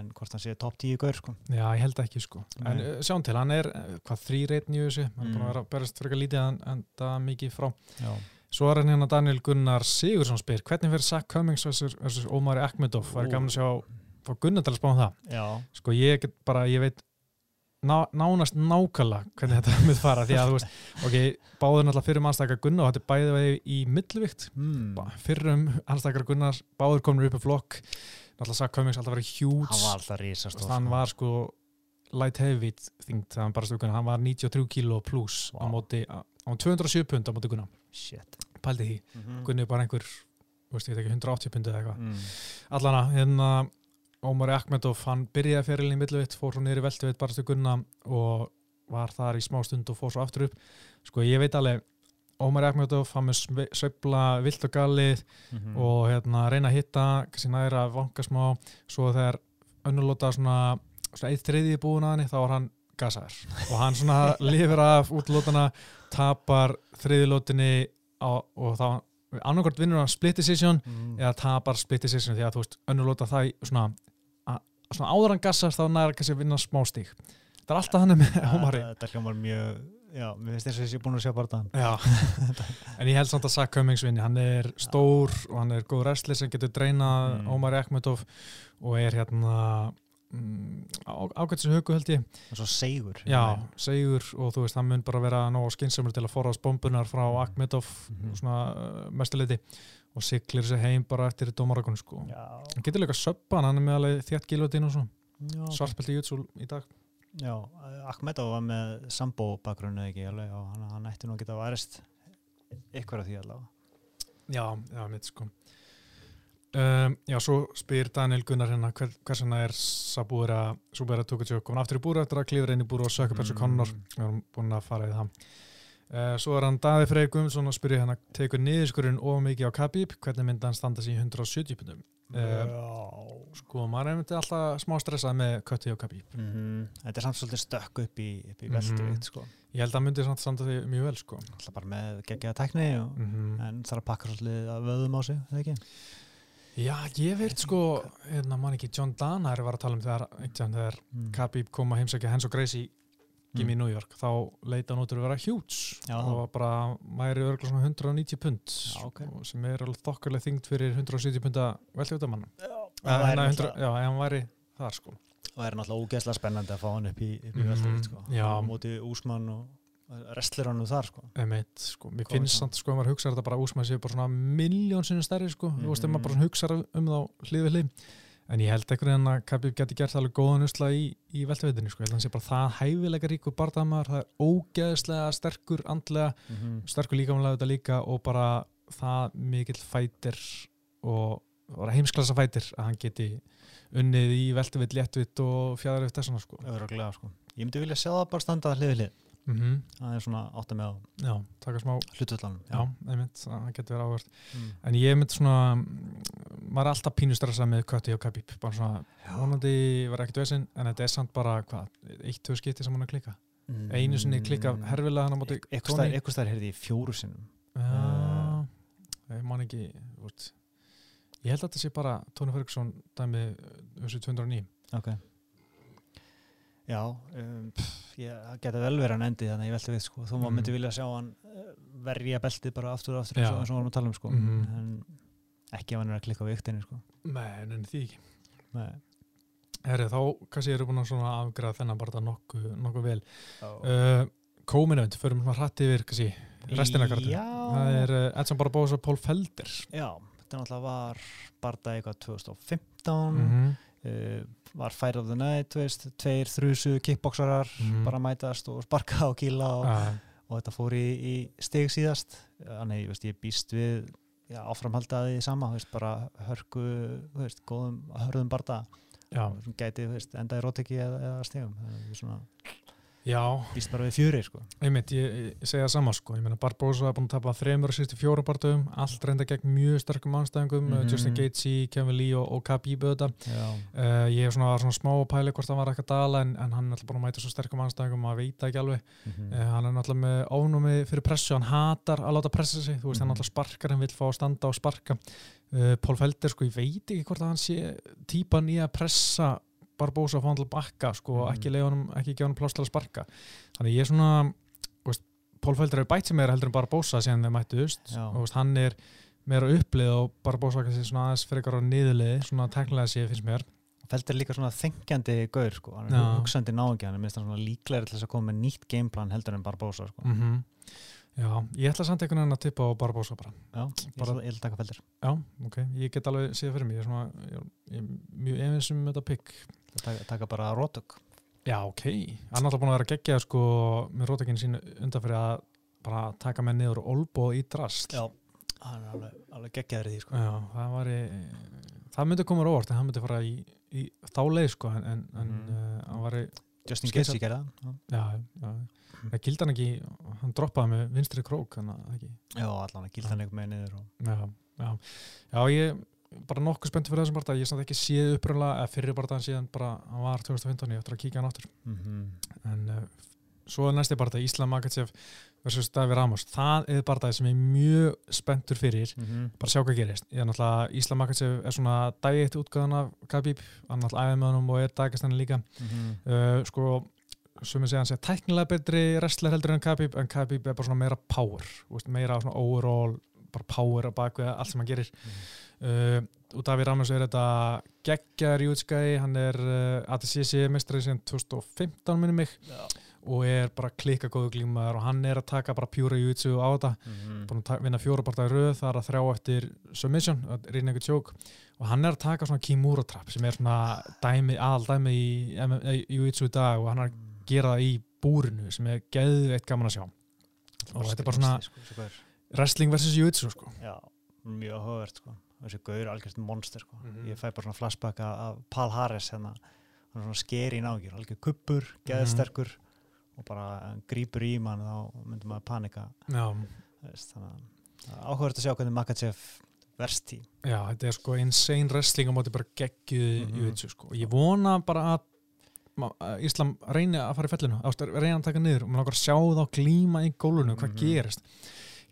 en hvort hann sé top 10 gaur sko. Já, ég held ekki sko En Nei. uh, sjáum til, hann er uh, hvað þrý reytn í þessu hann er búin Mm. að vera að berast frekar lítið en, en það mikið frá já. Svo er hann hérna Daniel Gunnar Sigursson spyr hvernig fyrir Zach Cummings versus, Omari Akhmedov Það er gaman að sjá Gunnar til að spá um það já, Sko ég bara, ég veit ná, nánast nákvæmlega hvernig þetta myndi fara því að þú veist, ok, báður náttúrulega fyrir mannstaka Gunnar og þetta er bæði vegi í millvikt mm. fyrrum annstakar Gunnars báður komnir upp í flokk. Náttúrulega Zach Cummings alltaf verið hjúts hann var alltaf risastór hann sko. var sko light heavy þingt hann hann var 93 kíló pluss á Vá. móti, á á 207 pund á móti Gunnar, shit. Pældi því. Mm Gunni er bara einhver, veist, ég veit ekki 180 pund eða eitthvað, mm. allana hérna Ómari Akhmedov, hann byrjaði ferilin í millivitt, fór svo niður í veltuvitt bara stu Gunna og var þar í smá stund og fór svo aftur upp, sko ég veit alveg Ómari Akhmedov, hann með sve- sveifla vilt og galið Mhm. og hérna reyna að hitta kannski næra vanka smá svo þegar önnulóta svona, svona eitt þriði búin að henni þá var hann gasaður og hann svona lifir af útlótana tapar þriðilótinni og þá annarkort vinnur hann split decision Mm. eða tapar split decision því að þú veist önnulóta það í svona, svona áður hann gasast þá næra kannski að vinna smá stík það er alltaf hann með Ómari Þetta- hljómar mjög já, mér finnst eins og þessi búin að sjá Já, en ég held samt að Zach Cummings vinni, hann er stór og hann er góð wrestler sem getur dreynað Mm. Ómar Ekmetov og er hérna mm, ágættis hugu held ég. Og svo segur Já, segur og þú veist, hann mun bara vera nóg skynsumur til að forðast bombunar frá Akmetov Mhm. svona uh, mestuleiti og siglir sér heim bara eftir dómarakonu sko. Hann getur líka söppa hann, er með alveg þétt gilvöldin og svona, já, svartbelti jútsúl í dag. Já Ahmedov var með sambó bakgrunni ekki alveg og hann, hann ætti nú að geta værist ykkur af því allavega. Já, já, mitt sko. Um, Já, svo spyr Daniel Gunnar hérna hver, hvers vegna er Sabúra Súbera Tukutjók komin aftur í búru eftir að klifra inn í búru og sökja Petsu Mm. Connor? Við erum búin að fara í það Svo er hann Daði Freyr Guðmundsson og spyrir hérna tekur niðurskurinn of mikið á Khabib hvernig myndi hann standa sig í 170 pundum uh, Sko, maður er myndi alltaf smá stressað með kötti á Khabib Mhm. Þetta er samt svolítið stökk upp í, upp í veldu sko. Ég held að hann myndi samt standa því mjög vel sko alltaf bara með geggjaða tekni og, mm en þarf að pakka svolítið að vöðum á sig eða ekki? Já, ég veit sko, hérna mann ekki, John Danaher var að tala um þegar, þegar Mm. Khabib kom að heimsækja Hens og Gracie Gimmi í New York, þá leita hann út úr að vera huge Já. og bara væri örgulega svona 190 pund Já, ok. og sem er alveg þokkarlega þyngd fyrir 170 punda veltjótamann Það væri hérna, náttúrulega- já, ef hann væri þar sko það er náttúrulega ógeðslega spennandi að fá hann upp í, upp í Mhm, veldu sko. móti úsmann og wrestler hann þar sko. Emitt, sko, mér Góð finnst samt. samt sko að maður hugsa þetta bara úsmæð séu bara svona miljón sinni stærri sko, þú veist, ef maður bara hugsa um þá hlið við hlið en ég held einhvern veginn að Khabib geti gert alveg góðan usla í, í veltaveitinni sko, ég held að hann sé bara það hæfilega ríkur bardamar, það er ógeðslega sterkur andlega, mm -hmm. sterkur líkamlega þetta líka og bara það mikill fætir og heimsklassa fætir að hann geti unnið í veltuvitt, léttvitt og fjæðarvitt þessana sko. Örugglega, sko. Ég myndi vilja sjá það bara standa hlið við mm Það er svona átta með á Já, taka smá, hlutvöldanum. það getur verið áhvert, Mm. en ég myndi svona maður er alltaf pínu stressað með Kötti og Khabib, bara svona, vonandi var ekkert vesinn, en þetta er samt bara hvað, eitt, tvö skipti sem hann að klika Mm. einu sinni klika herfilega hann á móti. Eitthvað stær heyrði ég fjóru sinnum. Já, ég man ekki úrt. ég held að þetta sé bara Tony Ferguson dæmi þessu 209 Ok. Já, um, pff, ég það geta vel verið hann endi þannig að ég velti við sko. Þú Mhm. mm. myndi vilja sjá hann eh, verja beltið bara aftur og aftur eins og eins við varum að tala um sko. Mhm. En ekki ef hann er að klikka á viktinni sko. Nei, en því ekki Nei. Herri, þá kannski eru búin að svona afgræða þennan bara nokkuð nokku vel Uh, uh, Kóminönd, förum svona hrætt yfir kannski, restina kartu Já. Það er uh, Edson Barbosa og Paul Felder Já, þetta náttúrulega var barða eitthvað 2015 mm -hmm. uh, var Fire of the Night veist, tveir þrjusu kickboksarar Mhm. bara mætast og sparka og kýla og, uh, og þetta fór í, í stig síðast. Þannig veist, ég býst við já, áframhaldaði sama veist, bara hörku veist, góðum hörðum sem gæti veist, enda í róteki eða, eða er svona, býst bara við fjöri sko. einmitt, ég, ég segja það sama sko. Barbosa er búin að tapa þreymur og sýstu fjóra barndöfum, allt reynda gegn mjög sterkum anstæðingum, mm Mhm. Justin Gaethje, Kevin Lee og, og Khabib Uh, ég hef svona, svona smá að pæli hvort það var eitthvað að dala en, en hann er alltaf búin að mæta svo sterkum anstæðingum að maður veit það ekki alveg. Mm uh, hann er alltaf með ónumi fyrir pressu hann hatar að láta pressa sig. Þú veist hann Mhm. alltaf sparkar, hann vil fá að standa og sparka. Uh, Pól Felder sko, ég veit ekki hvort að hann sé típan í að pressa Barbosa að fá hann til að bakka sko, Mhm. ekki, honum, ekki gefa hann pláss til að sparka þannig ég er svona veist, Pól Felder er bætt sem er heldur en Barbosa síðan þeir mættust Já. og veist, hann er meira upplið og Barbosa kannski svona aðeins fyrir eitthvað á niðurliði svona teknilega sé finnst mér Feldur líka svona þengjandi gaur sko. hann er hugsandi náingi hann er minnst svona líklegri til þess að koma með nýtt gameplan heldur en Barbosa sko. mm Já, ég ætla samt einhvern veginn að tippa á Barbosa bara. já, Bara- ég ætla að taka Feldur Já, ok, ég get alveg séð fyrir mig, ég er, svona, ég er, ég er mjög efins um þetta pikk. Taka, taka bara rótök Já, ok, hann er alltaf búin að vera geggjað sko með rótakinn sín undanfyrir að bara taka með niður olbóð í drast. já, hann er alveg, alveg geggjaður í því sko. Já, það var það myndi koma óvart en hann myndi fara í, í þá leið sko en, en, Mhm. uh, hann var í, Justin gerði það já, já, það gildi hann ekki, hann droppaði með vinstri krók, já, allan að gilda hann eitthvað með niður og... Já, já, já, ég bara nokkuð spenntur fyrir þessum barða, ég samt ekki séð uppröðlega, eða fyrir barðan síðan bara, hann var 2015, ég ætla að kíkja hann áttur mm en uh, svo er næsti barða, Íslam Makachev versus Davi Ramos, það er barðaði sem ég er mjög spenntur fyrir. Bara sjá hvað gerist, ég er náttúrulega Íslam Makachev er svona dægitt útgöðan af Khabib, hann er náttúrulega æðið með honum og er dagastæni líka. Uh, sko, sem ég segja hann sé tæknilega betri wrestler heldur en Khabib en Khabib er bara svona meira power veist, meira svona overall bara power á bakvið allt sem hann gerir uh, og Daví Ramos er þetta geggjar í útskæði hann er uh, ATCC mestrið síðan 2015 minni mig. Já. og er bara klikka góðu glímaður og hann er að taka bara pjúra jútsu á þetta. Að ta- vinna fjóra parta í röð það er að þrjá eftir submission, einhver tjók og hann er að taka svona Kimura trap sem er svona dæmi, aðal dæmi í, í í dag. Og hann er að gera það í búrinu sem er geðveitt gaman að sjá. Og þetta er bara svona wrestling versus jútsu sko. Já, mjög áhugavert sko. Þessi gaur er algjörst monster sko. Mhm. ég fæ bara svona flashback af- Paul Harris hérna, hann er svona skeri í nágjur algjör kuppur, Mhm. geðsterkur og bara hann grípur í mann þá myndum maður panika já, þannig að er áhugavert að sjá hvernig Makachev verst í já, þetta er sko insane wrestling á móti bara geggjuð Mhm. jútsu sko og ég vona bara að Íslam reyni að fara í fellinu reyni að taka niður og maður langar að sjá þá glíma í gólunum, hvað Mhm. gerist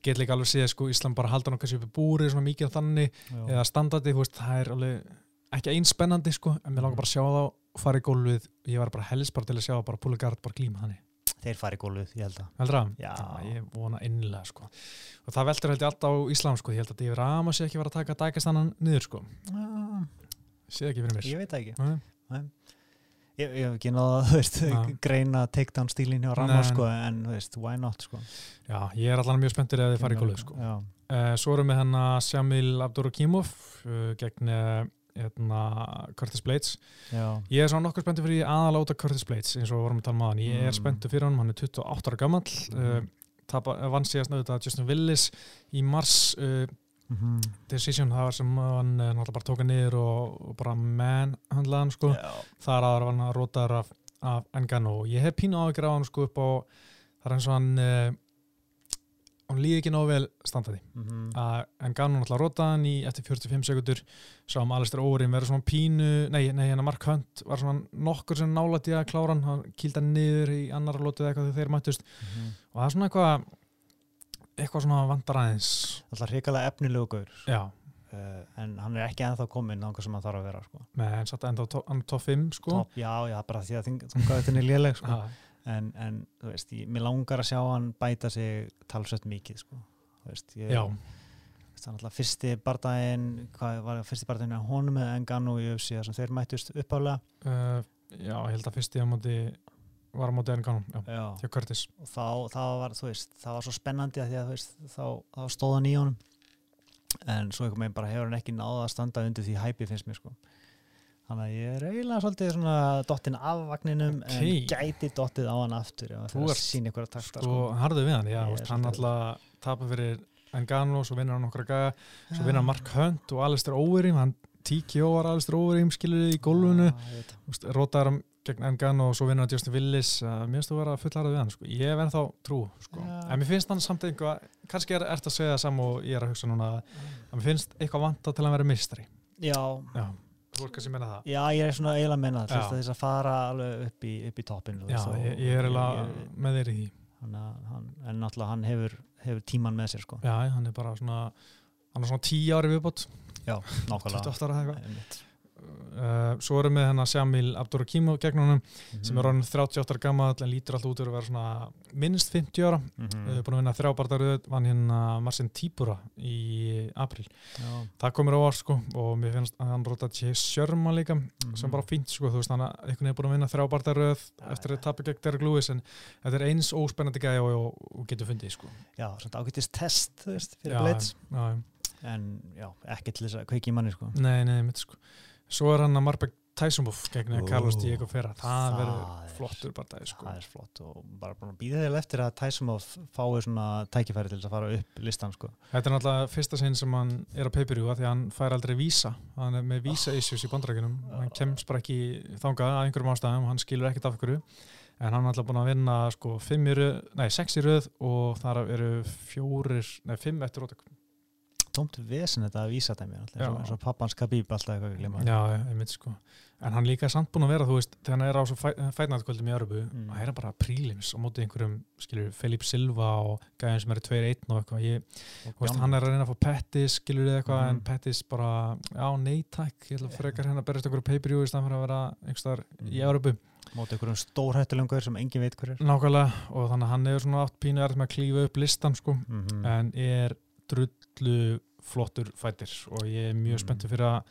get líka alveg séð sko Íslam bara halda nokkað sér upp í búri svona mikið á þannig eða standandi, þú veist, það er alveg ekki eins spennandi sko, en mér langar bara að sjá þá fara í gólfið, ég var bara helst bara til að sjá bara Púlegard bara glíma þannig. Þeir fari í gólfið, ég held að. Heldur það? Já. ég vona innilega sko. Og það veldur held ég alltaf á Íslam sko, ég held að David Ramos sé ekki vera að taka dækastannan niður sko, Ah, sé ekki fyrir mér. Ég veit það ekki. Nei. ég, ég hef ekki náða Já. greina takedown stílinn hjá Nei. sko, en veist, why not sko. já, ég er allan mjög spenntur ef þið fara í gólfið sko Uh, svo erum við hennar Shamil Abdurakimov uh, gegn uh, hérna, Curtis Blades já, ég er svona nokkuð spenntur fyrir aðaláta Curtis Blades eins og við vorum að tala um aðan, ég er Mm. spenntur fyrir honum hann er 28 ára gammal uh, Mm. tapa, vann síðast náttúrulega Justin Willis í mars uh, Mhm. decision, það var sem hann eh, náttúrulega bara tóka niður og, og bara menn handlaði hann sko, Já. þar aðra var hann að rótaður af, af Engano og ég hef pínu á hann sko upp á það er eins og hann uh, hann líði ekki nógu vel standaði Mhm. að Engano náttúrulega rótaði hann í eftir 45 sekundur sáum Alistair Órin vera svona pínu nei, nei, hérna Mark Hunt var svona nokkur sem nálætti að klára hann, hann kýldi hann niður í annar lótið eitthvað þegar þeir mættust Mhm. og það er svona eitthvað eitthvað svona vandar aðeins. Alltaf hrikalega efnilegu gaur. Já, uh, en hann er ekki ennþá kominn á hvað sem hann þarf að vera sko. með hann satt á er top 5 sko. Topp, já, já, bara því að þungaðutin er léleg sko. En, en þú veist, ég, mér langar að sjá hann bæta sig talsveit mikið sko. Þú veist, ég, já, hann alltaf fyrsti bardaginn hvað var fyrsti bardaginn að honum með Engano í UFC þar sem þeir mættust uppálega uh, já, ég held að fyrst ég á móti var á móti Engano, já, já. hjá Curtis. Og þá, þá var, þú veist, það var svo spennandi að því að þú veist, þá, þá stóð hann í honum. En svo einhvern veginn bara hefur hann ekki náða að standa undir því hæpi finnst mér sko. Þannig að ég er eiginlega svolítið svona dottinn af vagninum Ok. en gæti dottið á hann aftur Þú ert sín ykkur að takta sko, harðu við hann, já, veist, hann alltaf tapa fyrir Engano, svo vinnur hann nokkra gaga svo vinnur hann Mark Hunt og Alistair Overeem hann TKO var Alistair Overeem skilur í gólfinu, Úst, rótaður hann gegn Engano og svo vinnur hann Justin Willis uh, mér finnst þú vera fullarðið við hann sko. ég hef ennþá trú sko. Já. en mér finnst hann samt einhvað kannski er þetta að segja það saman og ég er að hugsa núna að mér finnst eitthvað vanta til að vera mistari já, já, þú er kannski að menna það? Já, ég er svona eiginlega að menna Já. þess að að fara alveg upp í, upp í toppin já, ég, ég er eiginlega með þér í því. Hann, hann, en náttúrulega hann hefur, hefur tíman með sér sko. Já, hann er bara svona hann er svona 10 ári viðbót. Já, nákvæmlega uh, svo erum við hennar Shamil Abdurakimo gegn honum Mhm. sem er orðin 38 ára gammal en lítur alltaf út að vera svona minnst 50 ára við erum búin að vinna þrjábartaröð vann hérna Marcin Tíbura í april Já. það komur á orð sko og mér finnst að hann róta J. Sherman líka sem Mhm. bara fínt sko, þú veist hann að einhvern veginn er búin að vinna þrjábartaröð eftir að tapa gegn Derek Lewis en þetta er eins óspennandi gæði og, og, og getur fundið sko já, svona ágætist test þú veist, fyrir Já, Blitz en já, ekki til þess að kveiki í manni sko nei, nei, mitt sko svo er hann að Marbek Tysonbuff gegn Ó, Carlos Diego Ferra það það verður er- flottur bardagi sko. það er flott og bara að býða þér eftir að Tysonov fái svona tækifæri til þess að fara upp listan sko. Þetta er náttúrulega fyrsta sinn sem hann er á af því að hann fær aldrei vísa hann er með vísa issues í bandrækjunum hann kemst bara ekki þangað að einhverjum ástæðum. Hann skilur ekkert af hverju. En hann er alltaf búin að vinna sko röð, nei sex í röð og þar eru fjórir, nei fimm eftir rótak tómt vesen þetta að vísa þeim eins og, og pappans Khabib alltaf eitthvað að glima Já, ég myndi sko en hann líka samt búin að vera, þú veist, þegar hann er á svo fætnaðkvöldum í Örbu, Mm. það er bara prílims á móti einhverjum, skilur, Felipe Silva og gæðin sem eru 2-1 og eitthvað ég, þú veist, hann er að reyna að fá Pettis skilur eitthvað, Mhm. en Pettis bara já, nei takk, ég ætla að frekar hérna að berjast einhverju pay-per-view í staðan fyrir að vera einhverstaðar í Mhm. Örbu, móti einhverjum stórhættulengur sem engin veit hver er nákvæmlega og þannig að hann hefur svona átt pínu erð með að klífa upp listan sko, Mhm. en er drullu flottur fættir og ég er mjög Mm. spenntur fyrir að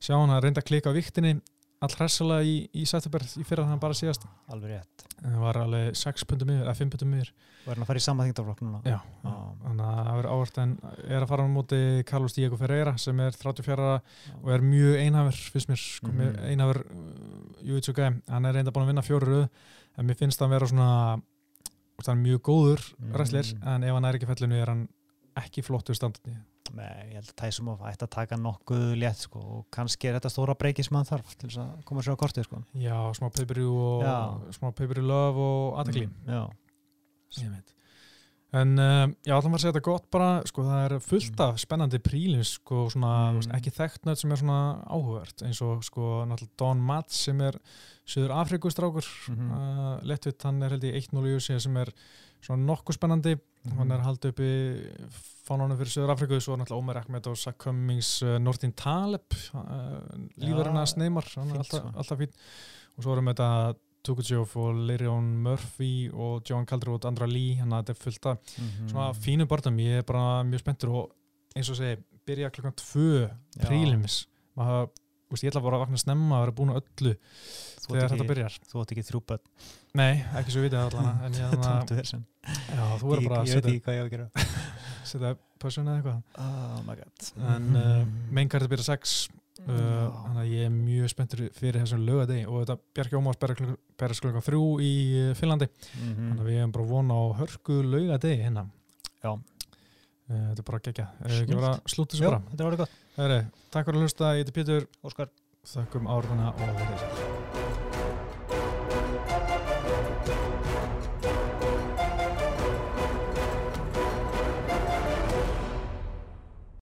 sjá hann að reynda að klika á viktinni all hressilega í, í Sættuberg í fyrra þannig bara síðast. Alveg rétt. Það var alveg 6 pundum yfir, eða 5 pundum yfir. Og er hann að fara í sama þingtaflokk núna. Já, þannig að það verður áhvert en er að fara á móti Carlos Diego Ferreira sem er 34 ára og er mjög einhafur fyrst mér, sko, mm einhafur uh, Júitsu gæm, hann er reynda búin að vinna fjóru röð en mér finnst hann vera svona hann mjög góður Mhm. wrestler en ef hann er ekki fellinu er hann ekki flottur standandi Nei, ég held að Tysonov ætti að taka nokkuð létt sko og kannski er þetta stóra breyki sem hann þarf til þess að koma sér á kortið sko já, smá pay-per-view og smá pay-per-view love og aðtekli Mm. En um, já, allan var að segja þetta gott bara, sko, það er fullt Mm. af spennandi prílins, sko, svona, Mm. ekki þekkt nödd sem er svona áhugavert, eins og, sko, náttúrulega Don Matz sem er Suður Afrikustrákur, Mhm. uh, Lettvitt, hann er held í 1-0 í USA sem er svona nokkuð spennandi, Mhm. hann er haldið uppi fánunum fyrir Suður Afriku, svo er náttúrulega Ómar Ahmed og Zach Cummings, uh, Nordin Taleb, uh, lífurinn að Sneymar, hann er alltaf, alltaf fín, og svo erum við þetta Tukutjóf og Leirion Murphy og Johan Calderwood, Andra Lee hann að þetta er fullt af Mhm. svona fínu barndum ég er bara mjög spenntur og eins og segi, byrja klokkan tvö Já. prílims maður, veist, ég ætla bara að vakna snemma að vera búin á öllu Þú þegar þetta byrjar. þú átt ekki þrjú börn. Nei, ekki svo vitið allan en ég, þannig, vesen já, þú verður bara að setja, að setja pössun eða eitthvað. Oh my god. En uh, meinkartið byrja sex uh, Já. þannig að ég er mjög spenntur fyrir þessum lögadegi og þetta Bjarki Ómars berjast klokkan þrjú í uh, Finnlandi. Mhm. þannig að við hefum bara von á hörku laugadegi hérna. Já. Eh, Þetta er bara gegja. Ekki bara slútið svo bara. þetta var gott. Heri, takk fyrir að hlusta, ég heiti Pétur, Óskar. þakkum áraðana og verið.